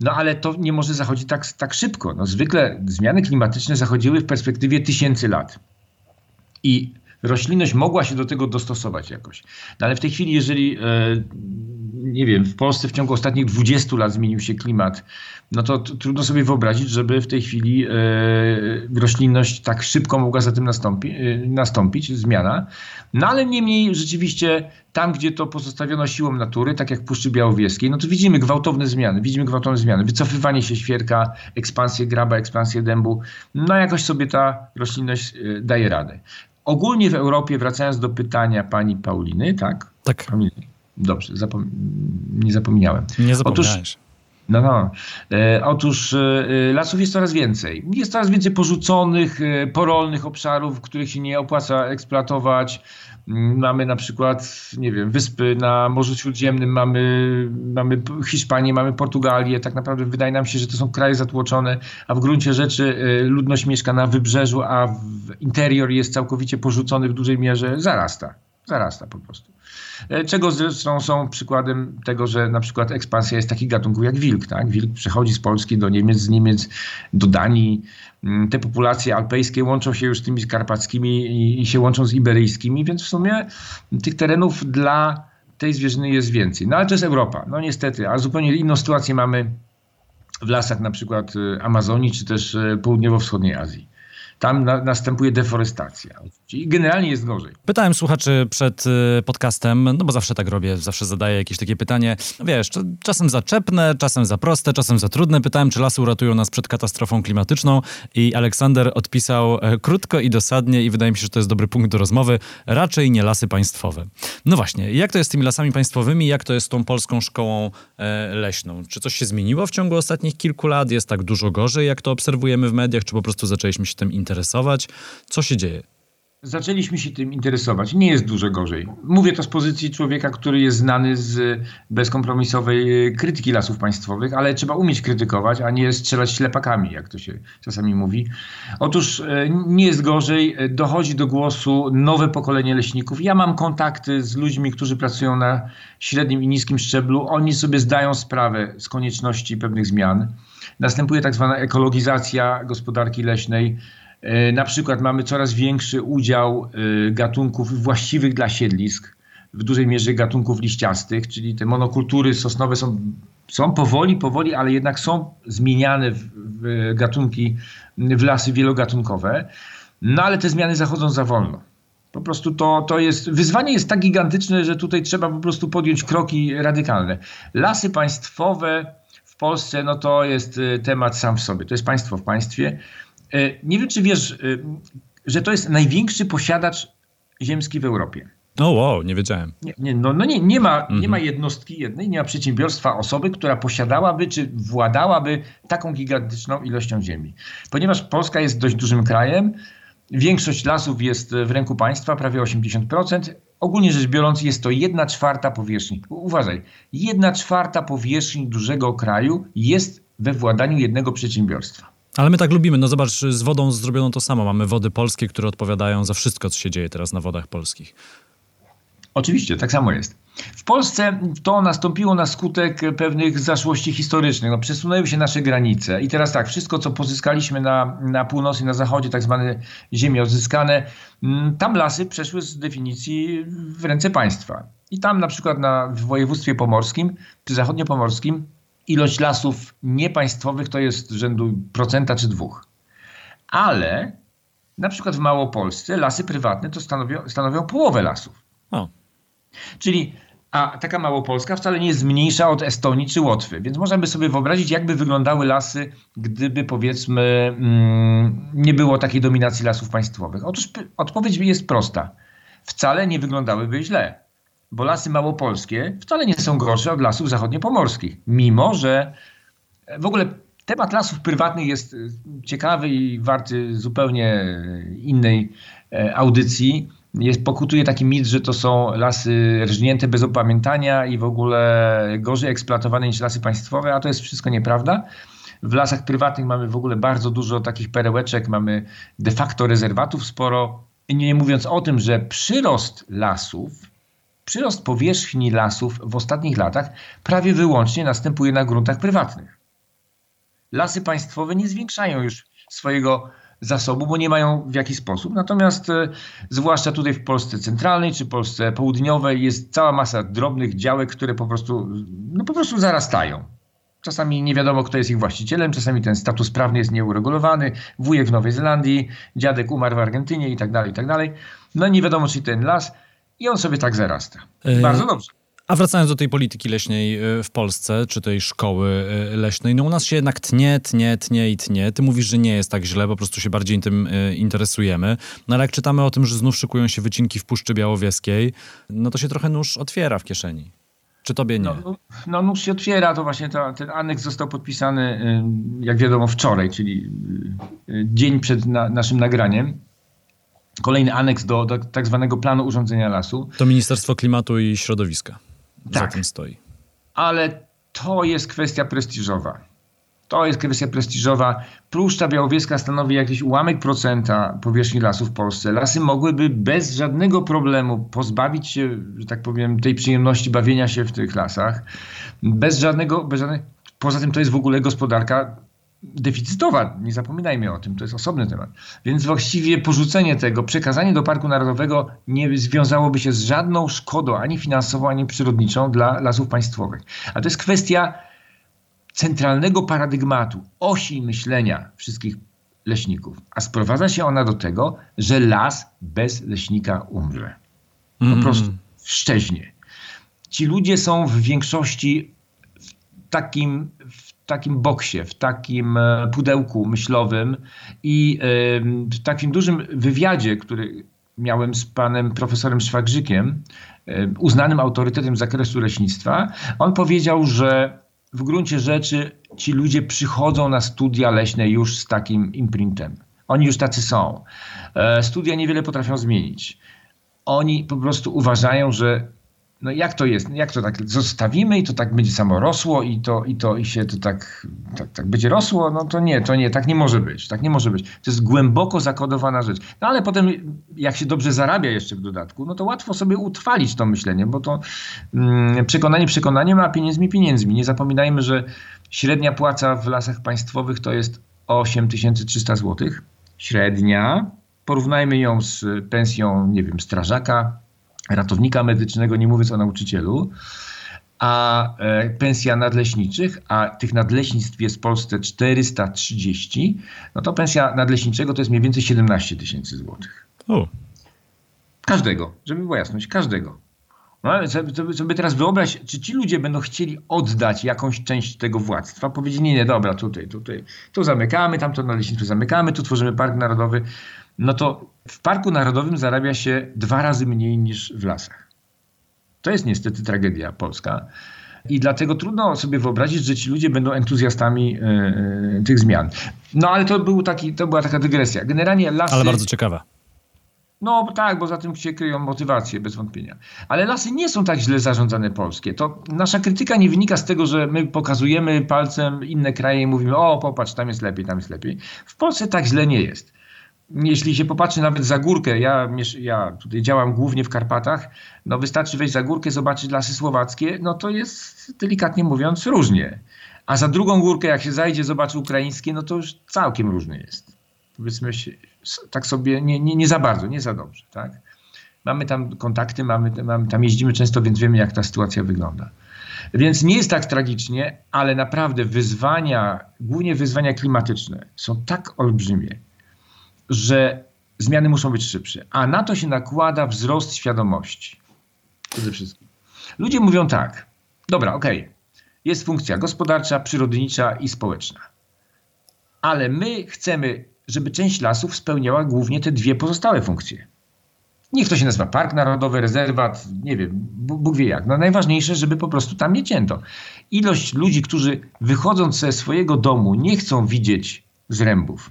Speaker 2: no ale to nie może zachodzić tak, tak szybko. No, zwykle zmiany klimatyczne zachodziły w perspektywie tysięcy lat. I roślinność mogła się do tego dostosować jakoś. No ale w tej chwili, jeżeli e, nie wiem, w Polsce w ciągu ostatnich 20 lat zmienił się klimat, no to, trudno sobie wyobrazić, żeby w tej chwili e, roślinność tak szybko mogła za tym nastąpi, e, nastąpić, zmiana. No ale niemniej rzeczywiście tam, gdzie to pozostawiono siłą natury, tak jak Puszczy Białowieskiej, no to widzimy gwałtowne zmiany, widzimy gwałtowne zmiany, wycofywanie się świerka, ekspansję graba, ekspansję dębu, no jakoś sobie ta roślinność e, daje radę. Ogólnie w Europie, wracając do pytania pani Pauliny, tak?
Speaker 1: Tak.
Speaker 2: Dobrze, zapom nie zapomniałem.
Speaker 1: Nie zapomniałeś.
Speaker 2: Otóż, no, no. E, otóż e, lasów jest coraz więcej. Jest coraz więcej porzuconych, e, porolnych obszarów, których się nie opłaca eksploatować. Mm, mamy na przykład, nie wiem, wyspy na Morzu Śródziemnym, mamy, mamy Hiszpanię, mamy Portugalię. Tak naprawdę wydaje nam się, że to są kraje zatłoczone, a w gruncie rzeczy e, ludność mieszka na wybrzeżu, a w interior jest całkowicie porzucony w dużej mierze. Zarasta. Zarasta po prostu. E, czego zresztą są przykładem tego, że na przykład ekspansja jest takich gatunków jak wilk. Tak? Wilk przechodzi z Polski do Niemiec, z Niemiec do Danii. Mm, te populacje alpejskie łączą się już z tymi karpackimi i się łączą z iberyjskimi, więc w sumie tych terenów dla tej zwierzyny jest więcej. No ale to jest Europa, no niestety, a zupełnie inną sytuację mamy w lasach na przykład y, Amazonii czy też y, południowo-wschodniej Azji tam na, następuje deforestacja. I generalnie jest gorzej.
Speaker 1: Pytałem słuchaczy przed y, podcastem, no bo zawsze tak robię, zawsze zadaję jakieś takie pytanie, no wiesz, czasem zaczepne, czasem za proste, czasem za trudne. Pytałem, czy lasy uratują nas przed katastrofą klimatyczną i Aleksander odpisał e, krótko i dosadnie i wydaje mi się, że to jest dobry punkt do rozmowy, raczej nie lasy państwowe. No właśnie, jak to jest z tymi lasami państwowymi, jak to jest z tą polską szkołą e, leśną? Czy coś się zmieniło w ciągu ostatnich kilku lat? Jest tak dużo gorzej, jak to obserwujemy w mediach, czy po prostu zaczęliśmy się tym interesować? Interesować. Co się dzieje?
Speaker 2: Zaczęliśmy się tym interesować. Nie jest dużo gorzej. Mówię to z pozycji człowieka, który jest znany z bezkompromisowej krytyki lasów państwowych, ale trzeba umieć krytykować, a nie strzelać ślepakami, jak to się czasami mówi. Otóż e, nie jest gorzej. Dochodzi do głosu nowe pokolenie leśników. Ja mam kontakty z ludźmi, którzy pracują na średnim i niskim szczeblu. Oni sobie zdają sprawę z konieczności pewnych zmian. Następuje tak zwana ekologizacja gospodarki leśnej na przykład mamy coraz większy udział e, gatunków właściwych dla siedlisk, w dużej mierze gatunków liściastych, czyli te monokultury sosnowe są, są powoli, powoli, ale jednak są zmieniane w, w gatunki, w lasy wielogatunkowe. No ale te zmiany zachodzą za wolno. Po prostu to, to jest, wyzwanie jest tak gigantyczne, że tutaj trzeba po prostu podjąć kroki radykalne. Lasy państwowe w Polsce, no to jest e, temat sam w sobie. To jest państwo w państwie. E, nie wiem, czy wiesz, e, że to jest największy posiadacz ziemski w Europie.
Speaker 1: No wow, nie wiedziałem.
Speaker 2: Nie, nie, no, no nie, nie, ma, mhm. nie ma jednostki jednej, nie ma przedsiębiorstwa osoby, która posiadałaby czy władałaby taką gigantyczną ilością ziemi. Ponieważ Polska jest dość dużym krajem, większość lasów jest w ręku państwa, prawie 80%. Ogólnie rzecz biorąc jest to jedna czwarta powierzchni. Uważaj, jedna czwarta powierzchni dużego kraju jest we władaniu jednego przedsiębiorstwa.
Speaker 1: Ale my tak lubimy. No zobacz, z wodą zrobiono to samo. Mamy wody polskie, które odpowiadają za wszystko, co się dzieje teraz na wodach polskich.
Speaker 2: Oczywiście, tak samo jest. W Polsce to nastąpiło na skutek pewnych zaszłości historycznych. No, przesunęły się nasze granice i teraz tak, wszystko co pozyskaliśmy na, na północy i na zachodzie, tak zwane ziemie odzyskane, mm, tam lasy przeszły z definicji w ręce państwa. I tam na przykład na, w województwie pomorskim, czy zachodniopomorskim, ilość lasów niepaństwowych to jest rzędu procenta czy dwóch. Ale na przykład w Małopolsce lasy prywatne to stanowią, stanowią połowę lasów. O. Czyli a taka Małopolska wcale nie jest mniejsza od Estonii czy Łotwy, więc można by sobie wyobrazić, jakby wyglądały lasy, gdyby powiedzmy mm, nie było takiej dominacji lasów państwowych. Otóż odpowiedź jest prosta. Wcale nie wyglądałyby źle bo lasy małopolskie wcale nie są gorsze od lasów zachodniopomorskich, mimo że w ogóle temat lasów prywatnych jest e, ciekawy i warty zupełnie innej e, audycji. Jest, pokutuje taki mit, że to są lasy rżnięte bez opamiętania i w ogóle gorzej eksploatowane niż lasy państwowe, a to jest wszystko nieprawda. W lasach prywatnych mamy w ogóle bardzo dużo takich perełeczek, mamy de facto rezerwatów sporo. Nie mówiąc o tym, że przyrost lasów Przyrost powierzchni lasów w ostatnich latach prawie wyłącznie następuje na gruntach prywatnych. Lasy państwowe nie zwiększają już swojego zasobu, bo nie mają w jaki sposób. Natomiast e, zwłaszcza tutaj w Polsce centralnej czy Polsce południowej jest cała masa drobnych działek, które po prostu, no po prostu zarastają. Czasami nie wiadomo, kto jest ich właścicielem, czasami ten status prawny jest nieuregulowany. Wujek w Nowej Zelandii, dziadek umarł w Argentynie i tak dalej, i tak dalej. No nie wiadomo, czy ten las i on sobie tak zarasta.
Speaker 1: Yy,
Speaker 2: Bardzo dobrze.
Speaker 1: A wracając do tej polityki leśnej e, w Polsce, czy tej szkoły e, leśnej, no u nas się jednak tnie, tnie, tnie i tnie. Ty mówisz, że nie jest tak źle, po prostu się bardziej tym interesujemy. No ale jak czytamy o tym, że znów szykują się wycinki w Puszczy Białowieskiej, no to się trochę nóż otwiera w kieszeni. Czy tobie nie?
Speaker 2: No, no nóż się otwiera, to właśnie ten aneks został podpisany, jak wiadomo, wczoraj, czyli dzień przed na, naszym nagraniem kolejny aneks do, do, tak zwanego planu urządzenia lasu.
Speaker 1: To Ministerstwo Klimatu i Środowiska tak. za tym stoi.
Speaker 2: Ale to jest kwestia prestiżowa. To jest kwestia prestiżowa. Puszcza Białowieska stanowi jakiś ułamek procenta powierzchni lasów w Polsce. Lasy mogłyby bez żadnego problemu pozbawić się, że tak powiem, tej przyjemności bawienia się w tych lasach. Bez żadnego, bez żadnego Poza tym to jest w ogóle gospodarka deficytowa, nie zapominajmy o tym, to jest osobny temat. Więc właściwie porzucenie tego, przekazanie do Parku Narodowego nie związałoby się z żadną szkodą, ani finansową, ani przyrodniczą dla lasów państwowych. A to jest kwestia centralnego paradygmatu, osi myślenia wszystkich leśników. A sprowadza się ona do tego, że las bez leśnika umrze. Po mm. prostu szczeźnie. Ci ludzie są w większości w takim, w takim boksie, w takim e, pudełku myślowym i w takim dużym wywiadzie, który miałem z panem profesorem Szwagrzykiem, uznanym autorytetem z zakresu leśnictwa, on powiedział, że w gruncie rzeczy ci ludzie przychodzą na studia leśne już z takim imprintem. Oni już tacy są. E, studia niewiele potrafią zmienić. Oni po prostu uważają, że no jak to jest? Jak to tak zostawimy i to tak będzie samo rosło i to, i to i się to tak, tak, tak będzie rosło? No to nie, to nie, tak nie może być. Tak nie może być. To jest głęboko zakodowana rzecz. No ale potem jak się dobrze zarabia jeszcze w dodatku, no to łatwo sobie utrwalić to myślenie, bo to mm, przekonanie przekonaniem, a pieniędzmi pieniędzmi. Nie zapominajmy, że średnia płaca w lasach państwowych to jest 8300 zł. Średnia. Porównajmy ją z pensją, nie wiem, strażaka, ratownika medycznego, nie mówiąc o nauczycielu, a e, pensja nadleśniczych, a tych nadleśnictw jest w Polsce 430, no to pensja nadleśniczego to jest mniej więcej 17 tysięcy złotych. O. Każdego, żeby była jasność, każdego. No, ale sobie, sobie teraz wyobraź, czy ci ludzie będą chcieli oddać jakąś część tego władztwa, powiedzieć, nie, nie, dobra, tutaj, tutaj, tu zamykamy, tamto nadleśnictwo zamykamy, tu tworzymy park narodowy no to w Parku Narodowym zarabia się dwa razy mniej niż w lasach. To jest niestety tragedia polska. I dlatego trudno sobie wyobrazić, że ci ludzie będą entuzjastami yy, tych zmian. No ale to, był taki, to była taka dygresja. Generalnie lasy...
Speaker 1: Ale bardzo ciekawa.
Speaker 2: No tak, bo za tym się kryją motywacje, bez wątpienia. Ale lasy nie są tak źle zarządzane polskie. To nasza krytyka nie wynika z tego, że my pokazujemy palcem inne kraje i mówimy, o popatrz, tam jest lepiej, tam jest lepiej. W Polsce tak źle nie jest jeśli się popatrzy nawet za górkę, ja, ja tutaj działam głównie w Karpatach, no wystarczy wejść za górkę, zobaczyć lasy słowackie, no to jest delikatnie mówiąc różnie. A za drugą górkę, jak się zajdzie, zobaczy ukraińskie, no to już całkiem różny jest. Powiedzmy się, tak sobie nie, nie, nie za bardzo, nie za dobrze. Tak? Mamy tam kontakty, mamy, mamy, tam jeździmy często, więc wiemy, jak ta sytuacja wygląda. Więc nie jest tak tragicznie, ale naprawdę wyzwania, głównie wyzwania klimatyczne są tak olbrzymie, że zmiany muszą być szybsze, a na to się nakłada wzrost świadomości. Przede wszystkim. Ludzie mówią tak, dobra, okej, okay, jest funkcja gospodarcza, przyrodnicza i społeczna, ale my chcemy, żeby część lasów spełniała głównie te dwie pozostałe funkcje. Niech to się nazywa park narodowy, rezerwat, nie wiem, Bóg wie jak. No najważniejsze, żeby po prostu tam nie cięto. Ilość ludzi, którzy wychodząc ze swojego domu nie chcą widzieć zrębów,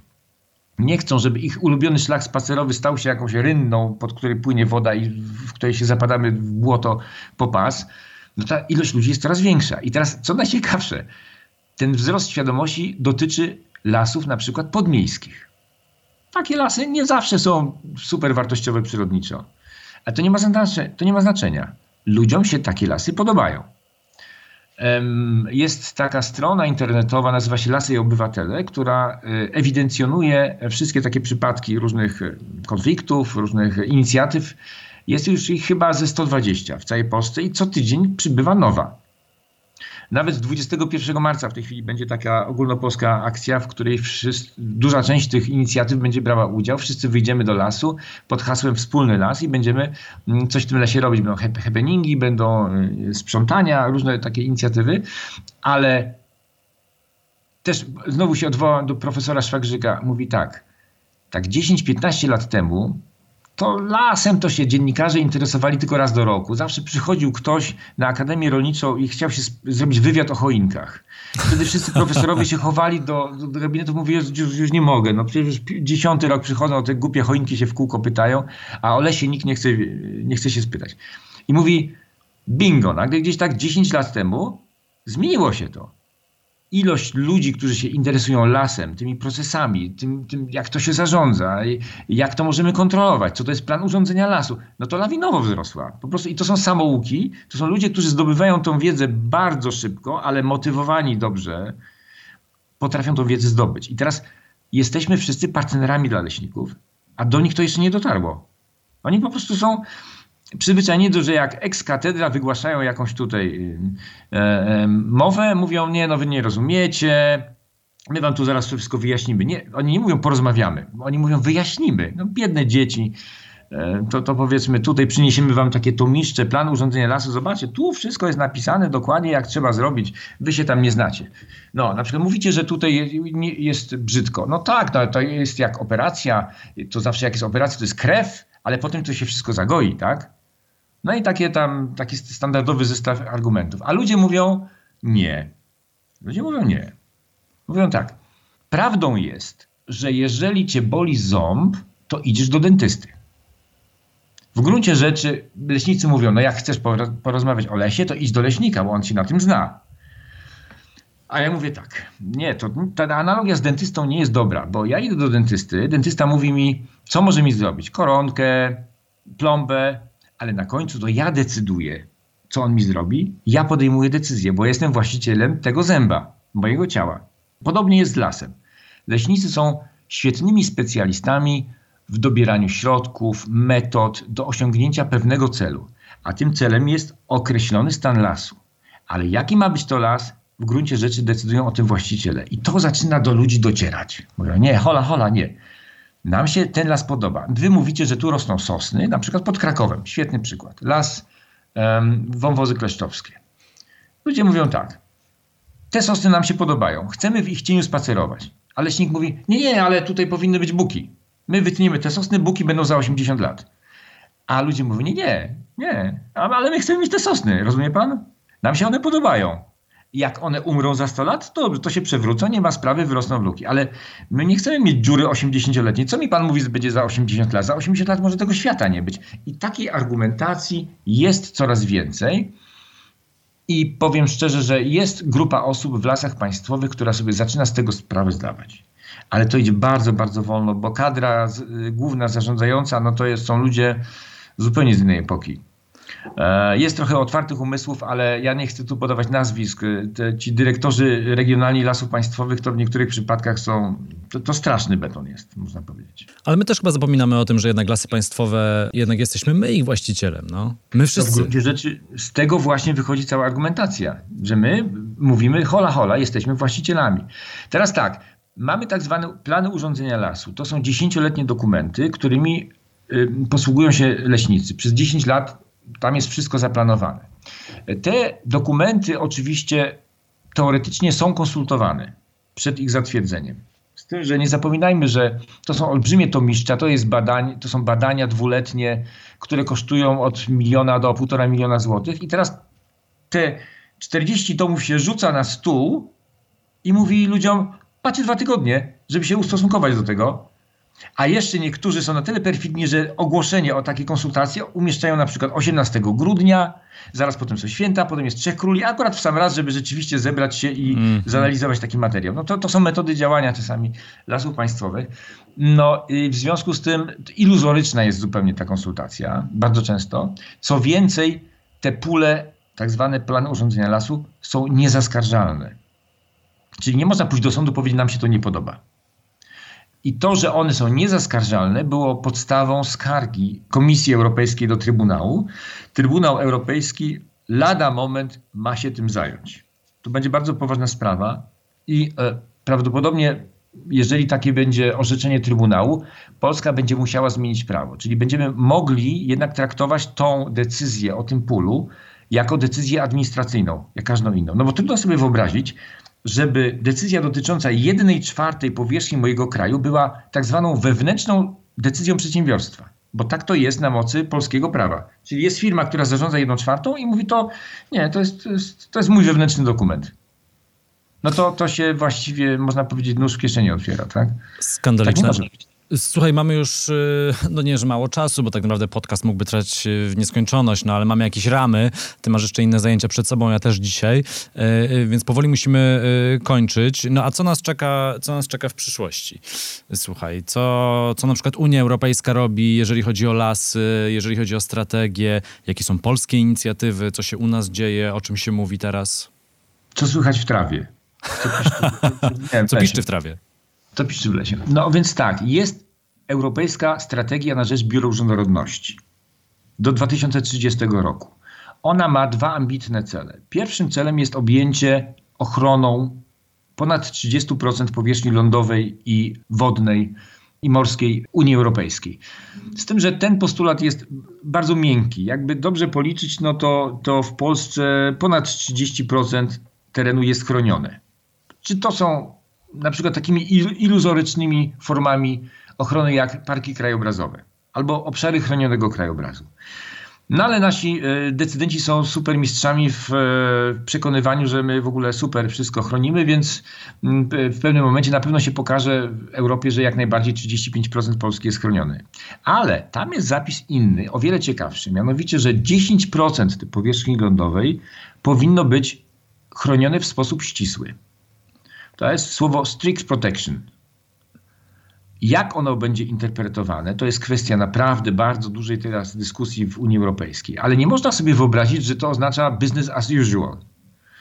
Speaker 2: nie chcą, żeby ich ulubiony szlak spacerowy stał się jakąś rynną, pod której płynie woda i w której się zapadamy w błoto po pas, no ta ilość ludzi jest coraz większa. I teraz, co najciekawsze, ten wzrost świadomości dotyczy lasów na przykład podmiejskich. Takie lasy nie zawsze są super wartościowe przyrodniczo. Ale to nie ma, znaczenia, to nie ma znaczenia. Ludziom się takie lasy podobają. Jest taka strona internetowa, nazywa się Lasy i Obywatele, która e, ewidencjonuje wszystkie takie przypadki różnych e, konfliktów, różnych inicjatyw. Jest już ich chyba ze 120 w całej Polsce i co tydzień przybywa nowa. Nawet 21 marca w tej chwili będzie taka ogólnopolska akcja, w której wszyscy, duża część tych inicjatyw będzie brała udział. Wszyscy wyjdziemy do lasu pod hasłem Wspólny Las i będziemy mm, coś w tym lesie robić. Będą happeningi, będą y, sprzątania, różne takie inicjatywy, ale też znowu się odwołam do profesora Szwagrzyka. Mówi tak, tak 10-15 lat temu to lasem to się dziennikarze interesowali tylko raz do roku. Zawsze przychodził ktoś na Akademię Rolniczą i chciał się zrobić wywiad o choinkach. Wtedy wszyscy profesorowie się chowali do, do, gabinetu, mówili, że już, już, nie mogę. No przecież dziesiąty rok przychodzą, te głupie choinki się w kółko pytają, a o lesie nikt nie chce, nie chce się spytać. I mówi, bingo, nagle gdzieś tak 10 lat temu zmieniło się to ilość ludzi, którzy się interesują lasem, tymi procesami, tym, tym, jak to się zarządza, jak to możemy kontrolować, co to jest plan urządzenia lasu, no to lawinowo wzrosła. Po prostu i to są samouki, to są ludzie, którzy zdobywają tą wiedzę bardzo szybko, ale motywowani dobrze, potrafią tą wiedzę zdobyć. I teraz jesteśmy wszyscy partnerami dla leśników, a do nich to jeszcze nie dotarło. Oni po prostu są przyzwyczajeni do, że jak ex-katedra wygłaszają jakąś tutaj e, e, mowę, mówią, nie, no wy nie rozumiecie, my wam tu zaraz wszystko wyjaśnimy. Nie, oni nie mówią porozmawiamy, oni mówią wyjaśnimy. No biedne dzieci, to, to powiedzmy tutaj przyniesiemy wam takie tomiszcze, plan urządzenia lasu, zobaczcie, tu wszystko jest napisane dokładnie jak trzeba zrobić, wy się tam nie znacie. No, na przykład mówicie, że tutaj jest brzydko. No tak, no, to jest jak operacja, to zawsze jak jest operacja, to jest krew, ale potem to się wszystko zagoi, tak? No i takie tam, taki standardowy zestaw argumentów. A ludzie mówią nie. Ludzie mówią nie. Mówią tak. Prawdą jest, że jeżeli cię boli ząb, to idziesz do dentysty. W gruncie rzeczy leśnicy mówią, no jak chcesz porozmawiać o lesie, to idź do leśnika, bo on się na tym zna. A ja mówię tak, nie, to ta analogia z dentystą nie jest dobra, bo ja idę do dentysty, dentysta mówi mi, co może mi zrobić, koronkę, plombę, ale na końcu to ja decyduję, co on mi zrobi. Ja podejmuję decyzję, bo jestem właścicielem tego zęba, mojego ciała. Podobnie jest z lasem. Leśnicy są świetnymi specjalistami w dobieraniu środków, metod do osiągnięcia pewnego celu, a tym celem jest określony stan lasu. Ale jaki ma być to las, w gruncie rzeczy decydują o tym właściciele. I to zaczyna do ludzi docierać. Mówią, nie, hola, hola, nie. Nam się ten las podoba. Wy mówicie, że tu rosną sosny, na przykład pod Krakowem. Świetny przykład. Las um, wąwozy kleszczowskie. Ludzie mówią tak. Te sosny nam się podobają. Chcemy w ich cieniu spacerować. Ale leśnik mówi, nie, nie, ale tutaj powinny być buki. My wytniemy te sosny, buki będą za 80 lat. A ludzie mówią, nie, nie, nie, ale my chcemy mieć te sosny, rozumie pan? Nam się one podobają jak one umrą za 100 lat, to, to się przewrócą, nie ma sprawy, wyrosną luki. Ale my nie chcemy mieć dziury 80-letniej. Co mi pan mówi, że będzie za 80 lat? Za 80 lat może tego świata nie być. I takiej argumentacji jest coraz więcej. I powiem szczerze, że jest grupa osób w lasach państwowych, która sobie zaczyna z tego sprawę zdawać. Ale to idzie bardzo, bardzo wolno, bo kadra główna zarządzająca, no to jest, są ludzie zupełnie z innej epoki. E, jest trochę otwartych umysłów, ale ja nie chcę tu podawać nazwisk. Te, ci dyrektorzy regionalni lasów państwowych to w niektórych przypadkach są. To, to, straszny beton jest, można powiedzieć.
Speaker 1: Ale my też chyba zapominamy o tym, że jednak lasy państwowe, jednak jesteśmy my ich właścicielem. No. My wszyscy.
Speaker 2: To w gruncie rzeczy z tego właśnie wychodzi cała argumentacja, że my mówimy hola hola, jesteśmy właścicielami. Teraz tak, mamy tak zwane plany urządzenia lasu. To są dziesięcioletnie dokumenty, którymi y, posługują się leśnicy. Przez 10 lat tam jest wszystko zaplanowane. Te dokumenty oczywiście teoretycznie są konsultowane przed ich zatwierdzeniem. Z tym, że nie zapominajmy, że to są olbrzymie tomiszcza, to, jest badań, to są badania dwuletnie, które kosztują od miliona do półtora miliona złotych. I teraz te 40 tomów się rzuca na stół i mówi ludziom, macie dwa tygodnie, żeby się ustosunkować do tego. A jeszcze niektórzy są na tyle perfidni, że ogłoszenie o takiej konsultacji umieszczają na przykład 18 grudnia, zaraz potem są święta, potem jest Trzech Króli, akurat w sam raz, żeby rzeczywiście zebrać się i mm. zanalizować taki materiał. No to, to są metody działania czasami lasów państwowych. No i w związku z tym iluzoryczna jest zupełnie ta konsultacja, bardzo często. Co więcej, te pule tak zwane plany urządzenia lasu są niezaskarżalne. Czyli nie można pójść do sądu powiedzieć, nam się to nie podoba. I to, że one są niezaskarżalne, było podstawą skargi Komisji Europejskiej do Trybunału. Trybunał Europejski lada moment ma się tym zająć. To będzie bardzo poważna sprawa i e, prawdopodobnie, jeżeli takie będzie orzeczenie Trybunału, Polska będzie musiała zmienić prawo. Czyli będziemy mogli jednak traktować tą decyzję o tym pulu jako decyzję administracyjną, jak każdą inną. No bo trudno sobie wyobrazić, żeby decyzja dotycząca jednej czwartej powierzchni mojego kraju była tak zwaną wewnętrzną decyzją przedsiębiorstwa. Bo tak to jest na mocy polskiego prawa. Czyli jest firma, która zarządza jedną czwartą i mówi to, nie, to jest, to jest, to jest mój wewnętrzny dokument. No to, to się właściwie, można powiedzieć, nóż w kieszeni otwiera, tak?
Speaker 1: Skandaliczne. Tak Słuchaj, mamy już, y, no nie, że mało czasu, bo tak naprawdę podcast mógłby trwać y, w nieskończoność, no ale mamy jakieś ramy. Ty masz jeszcze inne zajęcia przed sobą, ja też dzisiaj, y, więc powoli musimy kończyć. No a co nas czeka, co nas czeka w przyszłości? Słuchaj, co, co na przykład Unia Europejska robi, jeżeli chodzi o lasy, jeżeli chodzi o strategię, jakie są polskie inicjatywy, co się u nas dzieje, o czym się mówi teraz?
Speaker 2: Co słychać w trawie?
Speaker 1: Co piszczy, co piszczy w trawie?
Speaker 2: To piszczy w lesie. No więc tak, jest Europejska Strategia na rzecz Bioróżnorodności do 2030 roku. Ona ma dwa ambitne cele. Pierwszym celem jest objęcie ochroną ponad 30% powierzchni lądowej i wodnej i morskiej Unii Europejskiej. Z tym, że ten postulat jest bardzo miękki. Jakby dobrze policzyć, no to, to w Polsce ponad 30% terenu jest chronione. Czy to są na przykład takimi iluzorycznymi formami ochrony jak parki krajobrazowe albo obszary chronionego krajobrazu. No ale nasi e, decydenci są super mistrzami w e, przekonywaniu, że my w ogóle super wszystko chronimy, więc w pewnym momencie na pewno się pokaże w Europie, że jak najbardziej 35% Polski jest chroniony. Ale tam jest zapis inny, o wiele ciekawszy, mianowicie, że 10% tej powierzchni lądowej powinno być chronione w sposób ścisły. To jest słowo strict protection. Jak ono będzie interpretowane, to jest kwestia naprawdę bardzo dużej teraz dyskusji w Unii Europejskiej. Ale nie można sobie wyobrazić, że to oznacza business as usual.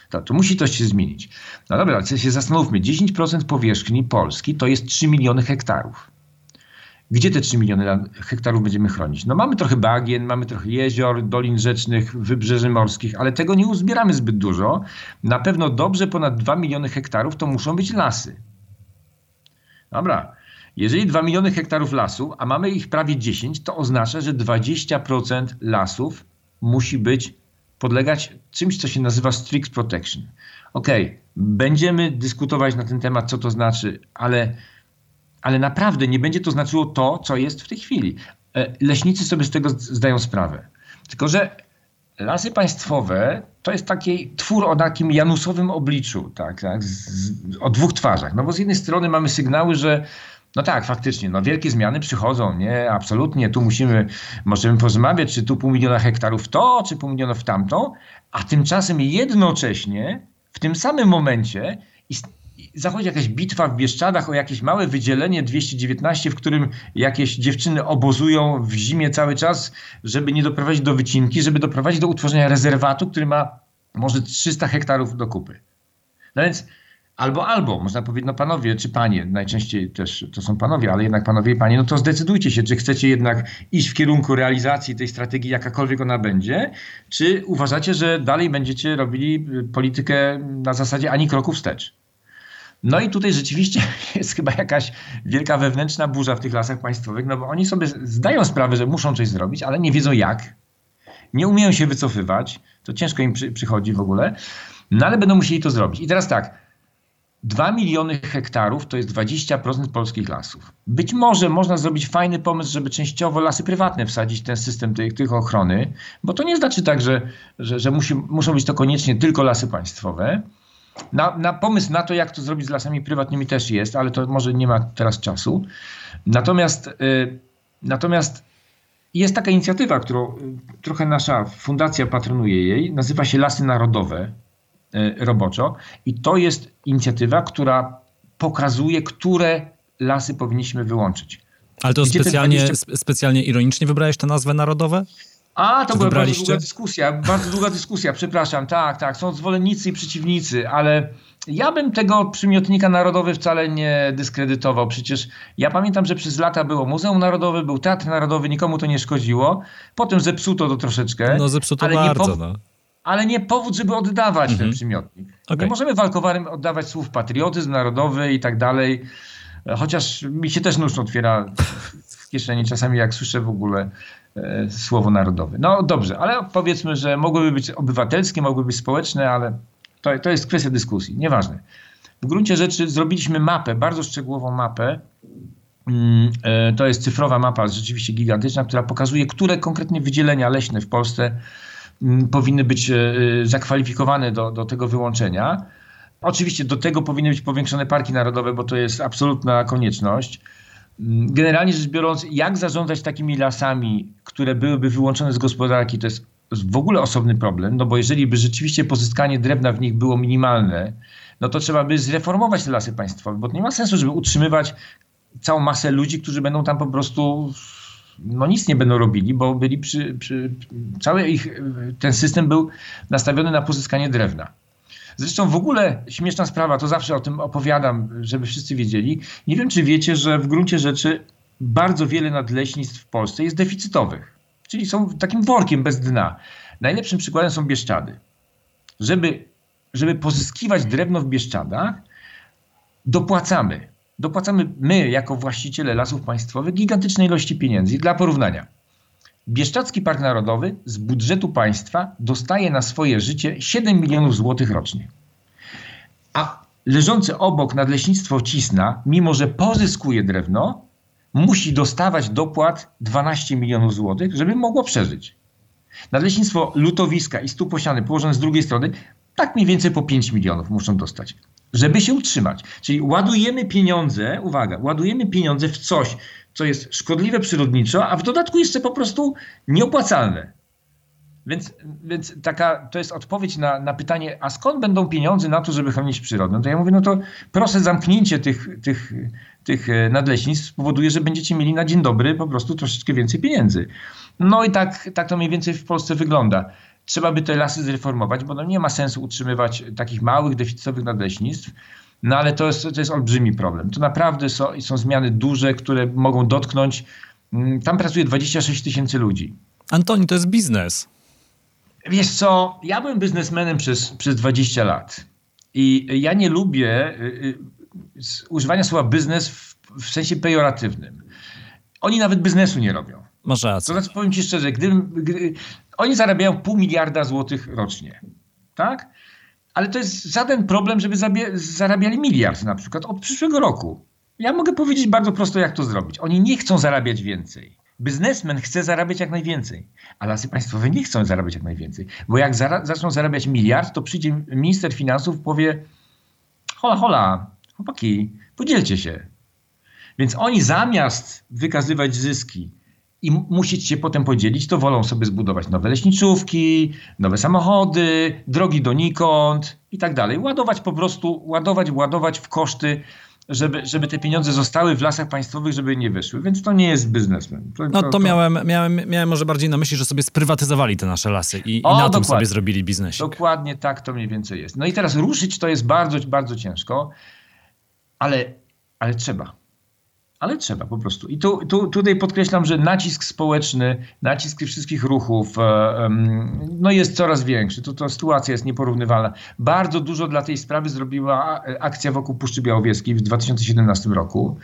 Speaker 2: To, to musi coś się zmienić. No dobra, ale się zastanówmy. 10% powierzchni Polski to jest 3 miliony hektarów. Gdzie te 3 miliony hektarów będziemy chronić? No mamy trochę bagien, mamy trochę jezior, dolin rzecznych, wybrzeży morskich, ale tego nie uzbieramy zbyt dużo. Na pewno dobrze ponad 2 miliony hektarów to muszą być lasy. Dobra. Jeżeli 2 miliony hektarów lasów, a mamy ich prawie 10, to oznacza, że 20% lasów musi być, podlegać czymś, co się nazywa strict protection. Ok, będziemy dyskutować na ten temat, co to znaczy, ale ale naprawdę nie będzie to znaczyło to, co jest w tej chwili. E, leśnicy sobie z tego zdają sprawę. Tylko, że lasy państwowe to jest taki twór o takim janusowym obliczu, tak, tak z, o dwóch twarzach. No bo z jednej strony mamy sygnały, że no tak, faktycznie, no wielkie zmiany przychodzą, nie, absolutnie, tu musimy, możemy porozmawiać, czy tu pół miliona hektarów to, czy pół miliona w tamto, a tymczasem jednocześnie w tym samym momencie zachodzi jakaś bitwa w Bieszczadach o jakieś małe wydzielenie 219, w którym jakieś dziewczyny obozują w zimie cały czas, żeby nie doprowadzić do wycinki, żeby doprowadzić do utworzenia rezerwatu, który ma może 300 hektarów do kupy. No więc albo, albo, można powiedzieć, no panowie czy panie, najczęściej też to są panowie, ale jednak panowie i panie, no to zdecydujcie się, czy chcecie jednak iść w kierunku realizacji tej strategii, jakakolwiek ona będzie, czy uważacie, że dalej będziecie robili politykę na zasadzie ani kroku wstecz. No i tutaj rzeczywiście jest chyba jakaś wielka wewnętrzna burza w tych lasach państwowych, no bo oni sobie zdają sprawę, że muszą coś zrobić, ale nie wiedzą jak. Nie umieją się wycofywać, to ciężko im przy, przychodzi w ogóle, no ale będą musieli to zrobić. I teraz tak, 2 miliony hektarów to jest 20% polskich lasów. Być może można zrobić fajny pomysł, żeby częściowo lasy prywatne wsadzić ten system tych, tych ochrony, bo to nie znaczy tak, że, że, że musi, muszą być to koniecznie tylko lasy państwowe. Na, na, pomysł na to, jak to zrobić z lasami prywatnymi też jest, ale to może nie ma teraz czasu. Natomiast, y, natomiast jest taka inicjatywa, którą y, trochę nasza fundacja patronuje jej, nazywa się Lasy Narodowe y, roboczo i to jest inicjatywa, która pokazuje, które lasy powinniśmy wyłączyć.
Speaker 1: Ale to specjalnie, 20... specjalnie ironicznie wybrałeś tę nazwę narodowe?
Speaker 2: A, to była bardzo długa dyskusja, bardzo długa dyskusja, przepraszam, tak, tak, są zwolennicy i przeciwnicy, ale ja bym tego przymiotnika narodowy wcale nie dyskredytował. Przecież ja pamiętam, że przez lata było Muzeum Narodowe, był Teatr Narodowy, nikomu to nie szkodziło. Potem zepsuto to troszeczkę.
Speaker 1: No zepsuto ale bardzo, no.
Speaker 2: Ale nie powód, żeby oddawać mhm. ten przymiotnik. Okay. Nie możemy walkowarym oddawać słów patriotyzm narodowy i tak dalej. Chociaż mi się też nóż otwiera w kieszeni czasami, jak słyszę w ogóle słowo narodowe. No dobrze, ale powiedzmy, że mogłyby być obywatelskie, mogłyby być społeczne, ale to, to jest kwestia dyskusji, nieważne. W gruncie rzeczy zrobiliśmy mapę, bardzo szczegółową mapę. Mm, e, to jest cyfrowa mapa, rzeczywiście gigantyczna, która pokazuje, które konkretnie wydzielenia leśne w Polsce mm, powinny być e, zakwalifikowane do, do tego wyłączenia. Oczywiście do tego powinny być powiększone parki narodowe, bo to jest absolutna konieczność. Mm, generalnie rzecz biorąc, jak zarządzać takimi lasami, które byłyby wyłączone z gospodarki, to jest w ogóle osobny problem, no bo jeżeli by rzeczywiście pozyskanie drewna w nich było minimalne, no to trzeba by zreformować te lasy państwowe, bo nie ma sensu, żeby utrzymywać całą masę ludzi, którzy będą tam po prostu no nic nie będą robili, bo byli przy, przy cały ich, ten system był nastawiony na pozyskanie drewna. Zresztą w ogóle śmieszna sprawa, to zawsze o tym opowiadam, żeby wszyscy wiedzieli. Nie wiem, czy wiecie, że w gruncie rzeczy bardzo wiele nadleśnictw w Polsce jest deficytowych czyli są takim workiem bez dna. Najlepszym przykładem są Bieszczady. Żeby, żeby pozyskiwać drewno w Bieszczadach, dopłacamy. Dopłacamy my, jako właściciele lasów państwowych, gigantyczne ilości pieniędzy. Dla porównania, Bieszczadzki Park Narodowy z budżetu państwa dostaje na swoje życie 7 milionów złotych rocznie. A leżące obok nadleśnictwo Cisna, mimo że pozyskuje drewno, musi dostawać dopłat 12 milionów złotych, żeby mogło przeżyć. Nadleśnictwo lutowiska i stóp położone z drugiej strony, tak mniej więcej po 5 milionów muszą dostać, żeby się utrzymać. Czyli ładujemy pieniądze, uwaga, ładujemy pieniądze w coś, co jest szkodliwe przyrodniczo, a w dodatku jeszcze po prostu nieopłacalne. Więc, więc taka, to jest odpowiedź na, na pytanie, a skąd będą pieniądze na to, żeby chronić przyrodę? No to ja mówię, no to proste zamknięcie tych, tych, tych e, nadleśnictw spowoduje, że będziecie mieli na dzień dobry po prostu troszeczkę więcej pieniędzy. No i tak, tak to mniej więcej w Polsce wygląda. Trzeba by te lasy zreformować, bo no nie ma sensu utrzymywać takich małych, deficytowych nadleśnictw. No ale to jest, to jest olbrzymi problem. To naprawdę są, są zmiany duże, które mogą dotknąć. Mm, tam pracuje 26 tysięcy ludzi.
Speaker 1: Antoni, to jest biznes.
Speaker 2: Wiesz co, ja byłem biznesmenem przez, przez 20 lat. I ja nie lubię y, y, używania słowa biznes w, w sensie pejoratywnym. Oni nawet biznesu nie robią.
Speaker 1: Masz rację.
Speaker 2: To znaczy, powiem ci szczerze, gdybym, gdy, oni zarabiają pół miliarda złotych rocznie. Tak? Ale to jest żaden problem, żeby zarabiali miliard na przykład od przyszłego roku. Ja mogę powiedzieć bardzo prosto, jak to zrobić. Oni nie chcą zarabiać więcej. Biznesmen chce zarabiać jak najwięcej, a lasy państwowe nie chcą zarabiać jak najwięcej. Bo jak zara zaczną zarabiać miliard, to przyjdzie minister finansów powie hola, hola, chłopaki, podzielcie się. Więc oni zamiast wykazywać zyski i musieć się potem podzielić, to wolą sobie zbudować nowe leśniczówki, nowe samochody, drogi donikąd i tak dalej. Ładować po prostu, ładować, ładować w koszty żeby, żeby te pieniądze zostały w lasach państwowych, żeby nie wyszły. Więc to nie jest biznesmen.
Speaker 1: To, no to, to, Miałem, miałem, miałem może bardziej na myśli, że sobie sprywatyzowali te nasze lasy i, o, i na tym sobie zrobili biznes.
Speaker 2: Dokładnie tak to mniej więcej jest. No i teraz ruszyć to jest bardzo, bardzo ciężko, ale, ale trzeba ale trzeba po prostu. I tu, tu, tutaj podkreślam, że nacisk społeczny, nacisk wszystkich ruchów e, no jest coraz większy. To, to sytuacja jest nieporównywalna. Bardzo dużo dla tej sprawy zrobiła akcja wokół Puszczy Białowieskiej w 2017 roku.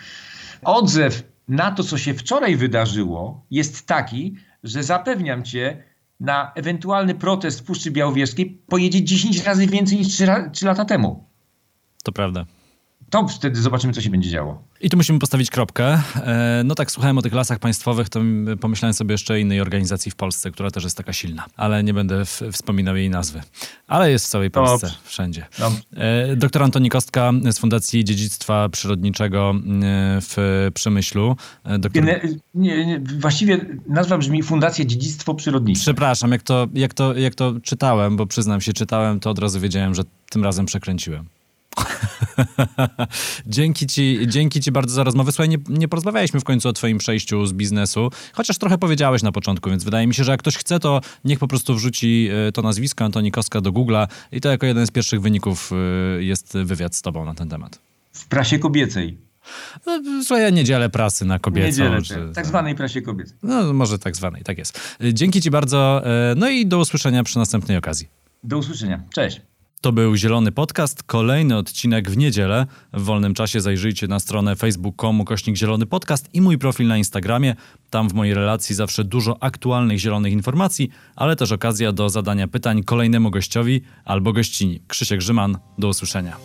Speaker 2: Odzew na to, co się wczoraj wydarzyło, jest taki, że zapewniam cię, na ewentualny protest w Puszczy Białowieskiej pojedzie 10 razy więcej niż 3, 3 lata temu.
Speaker 1: To prawda
Speaker 2: to wtedy zobaczymy, co się będzie działo.
Speaker 1: I tu musimy postawić kropkę. E, no tak, słuchałem o tych lasach państwowych, to pomyślałem sobie jeszcze o innej organizacji w Polsce, która też jest taka silna, ale nie będę wspominał jej nazwy. Ale jest w całej Polsce, Dobrze. wszędzie. Dobrze. E, doktor Antoni Kostka z Fundacji Dziedzictwa Przyrodniczego e, w Przemyślu.
Speaker 2: Doktor... Nie, nie, nie, właściwie nazwa brzmi Fundacja Dziedzictwo Przyrodnicze.
Speaker 1: Przepraszam, jak to, jak, to, jak to czytałem, bo przyznam się, czytałem, to od razu wiedziałem, że tym razem przekręciłem. dzięki, ci, dzięki Ci bardzo za rozmowę. Słuchaj, nie, nie porozmawialiśmy w końcu o Twoim przejściu z biznesu, chociaż trochę powiedziałeś na początku, więc wydaje mi się, że jak ktoś chce, to niech po prostu wrzuci e, to nazwisko Antoni Koska do Google'a i to jako jeden z pierwszych wyników e, jest wywiad z Tobą na ten temat.
Speaker 2: W prasie kobiecej.
Speaker 1: No, słuchaj, ja nie dzielę prasy na kobiecą.
Speaker 2: Niedzielę,
Speaker 1: czy,
Speaker 2: tak, tak zwanej prasie kobiecej.
Speaker 1: No, może tak zwanej, tak jest. Dzięki Ci bardzo, no i do usłyszenia przy następnej okazji.
Speaker 2: Do usłyszenia. Cześć.
Speaker 1: To był Zielony Podcast, kolejny odcinek w niedzielę. W wolnym czasie zajrzyjcie na stronę facebook.com kośnik Zielony Podcast i mój profil na Instagramie. Tam w mojej relacji zawsze dużo aktualnych zielonych informacji, ale też okazja do zadania pytań kolejnemu gościowi albo gościni. Krzysiek Grzyman, do usłyszenia.